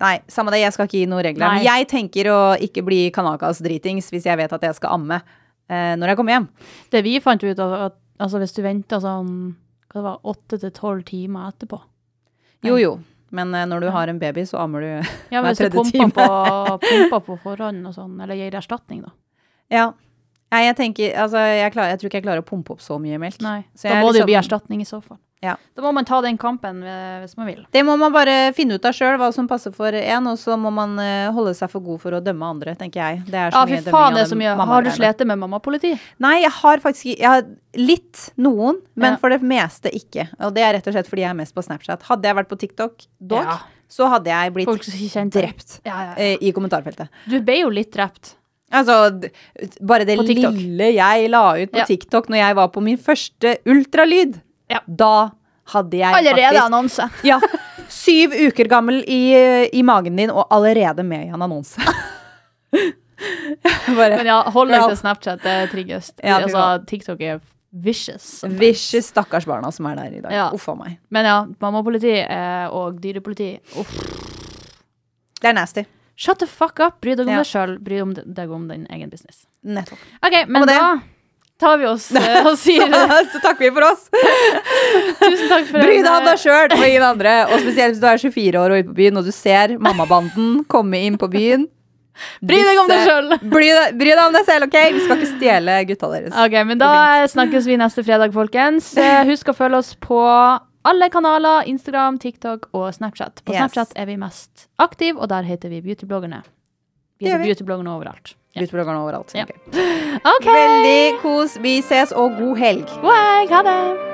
Nei, samme det, jeg skal ikke gi noen regler. Nei. Men jeg tenker å ikke bli kanakas dritings hvis jeg vet at jeg skal amme eh, når jeg kommer hjem. Det vi fant ut av at altså hvis du venter sånn hva det var, åtte til tolv timer etterpå Jo, jo. Men eh, når du har en baby, så ammer du Ja, [LAUGHS] hver tredje time. Ja, pumper du på, pumper på forhånd og sånn, eller gir erstatning, da. Ja. Nei, jeg tenker Altså, jeg, klar, jeg tror ikke jeg klarer å pumpe opp så mye melk. Nei, Så da må må det jo liksom- bli erstatning i så fall. Ja. Da må man ta den kampen eh, hvis man vil. Det må man bare finne ut av sjøl, hva som passer for én, og så må man eh, holde seg for god for å dømme andre, tenker jeg. Det er så Ja, mye fy faen, det er så mye. Har du slitt med mammapoliti? Nei, jeg har faktisk jeg har litt, noen, men Ja. for det meste ikke. Og det er rett og slett fordi jeg er mest på Snapchat. Hadde jeg vært på TikTok, dog, Ja. så hadde jeg blitt drept eh, i kommentarfeltet. Du ble jo litt drept. Altså, bare det lille jeg la ut på. TikTok når jeg var på min første ultralyd, Ja. da hadde jeg Allerede faktisk annonse. [LAUGHS] Ja. Syv uker gammel i, i magen din, og allerede med i en annonse. [LAUGHS] Bare Men ja, hold deg til Snapchat, det er tryggest. Ja, altså, TikTok er vicious. vicious stakkars barna som er der i dag. Ja. Uff a meg. Men ja, mammapoliti eh, og dyrepoliti Uff. Det er nasty. Shut the fuck up. Bry deg om Ja. deg sjøl. Bry om deg om din egen business. Nettopp. OK, men da tar vi oss eh, og sier [LAUGHS] Så takker vi for oss. tusen takk for Bry deg om eh, deg sjøl og ingen andre. Og spesielt hvis du er 24 år og ute på byen og du ser mammabanden komme inn på byen. Bry deg om deg sjøl. [LAUGHS] Bry deg, bry deg om deg selv, OK? Vi skal ikke stjele gutta deres. OK, men da snakkes vi neste fredag, folkens. Eh, Husk å følge oss på alle kanaler. Instagram, TikTok og Snapchat. På Yes. Snapchat er vi mest aktive, og der heter vi Beautybloggerne. Vi heter. Beautybloggerne overalt. Ja. Utbloggerne overalt. Okay. OK. Veldig kos. Vi ses, og god helg. God helg. Ha det.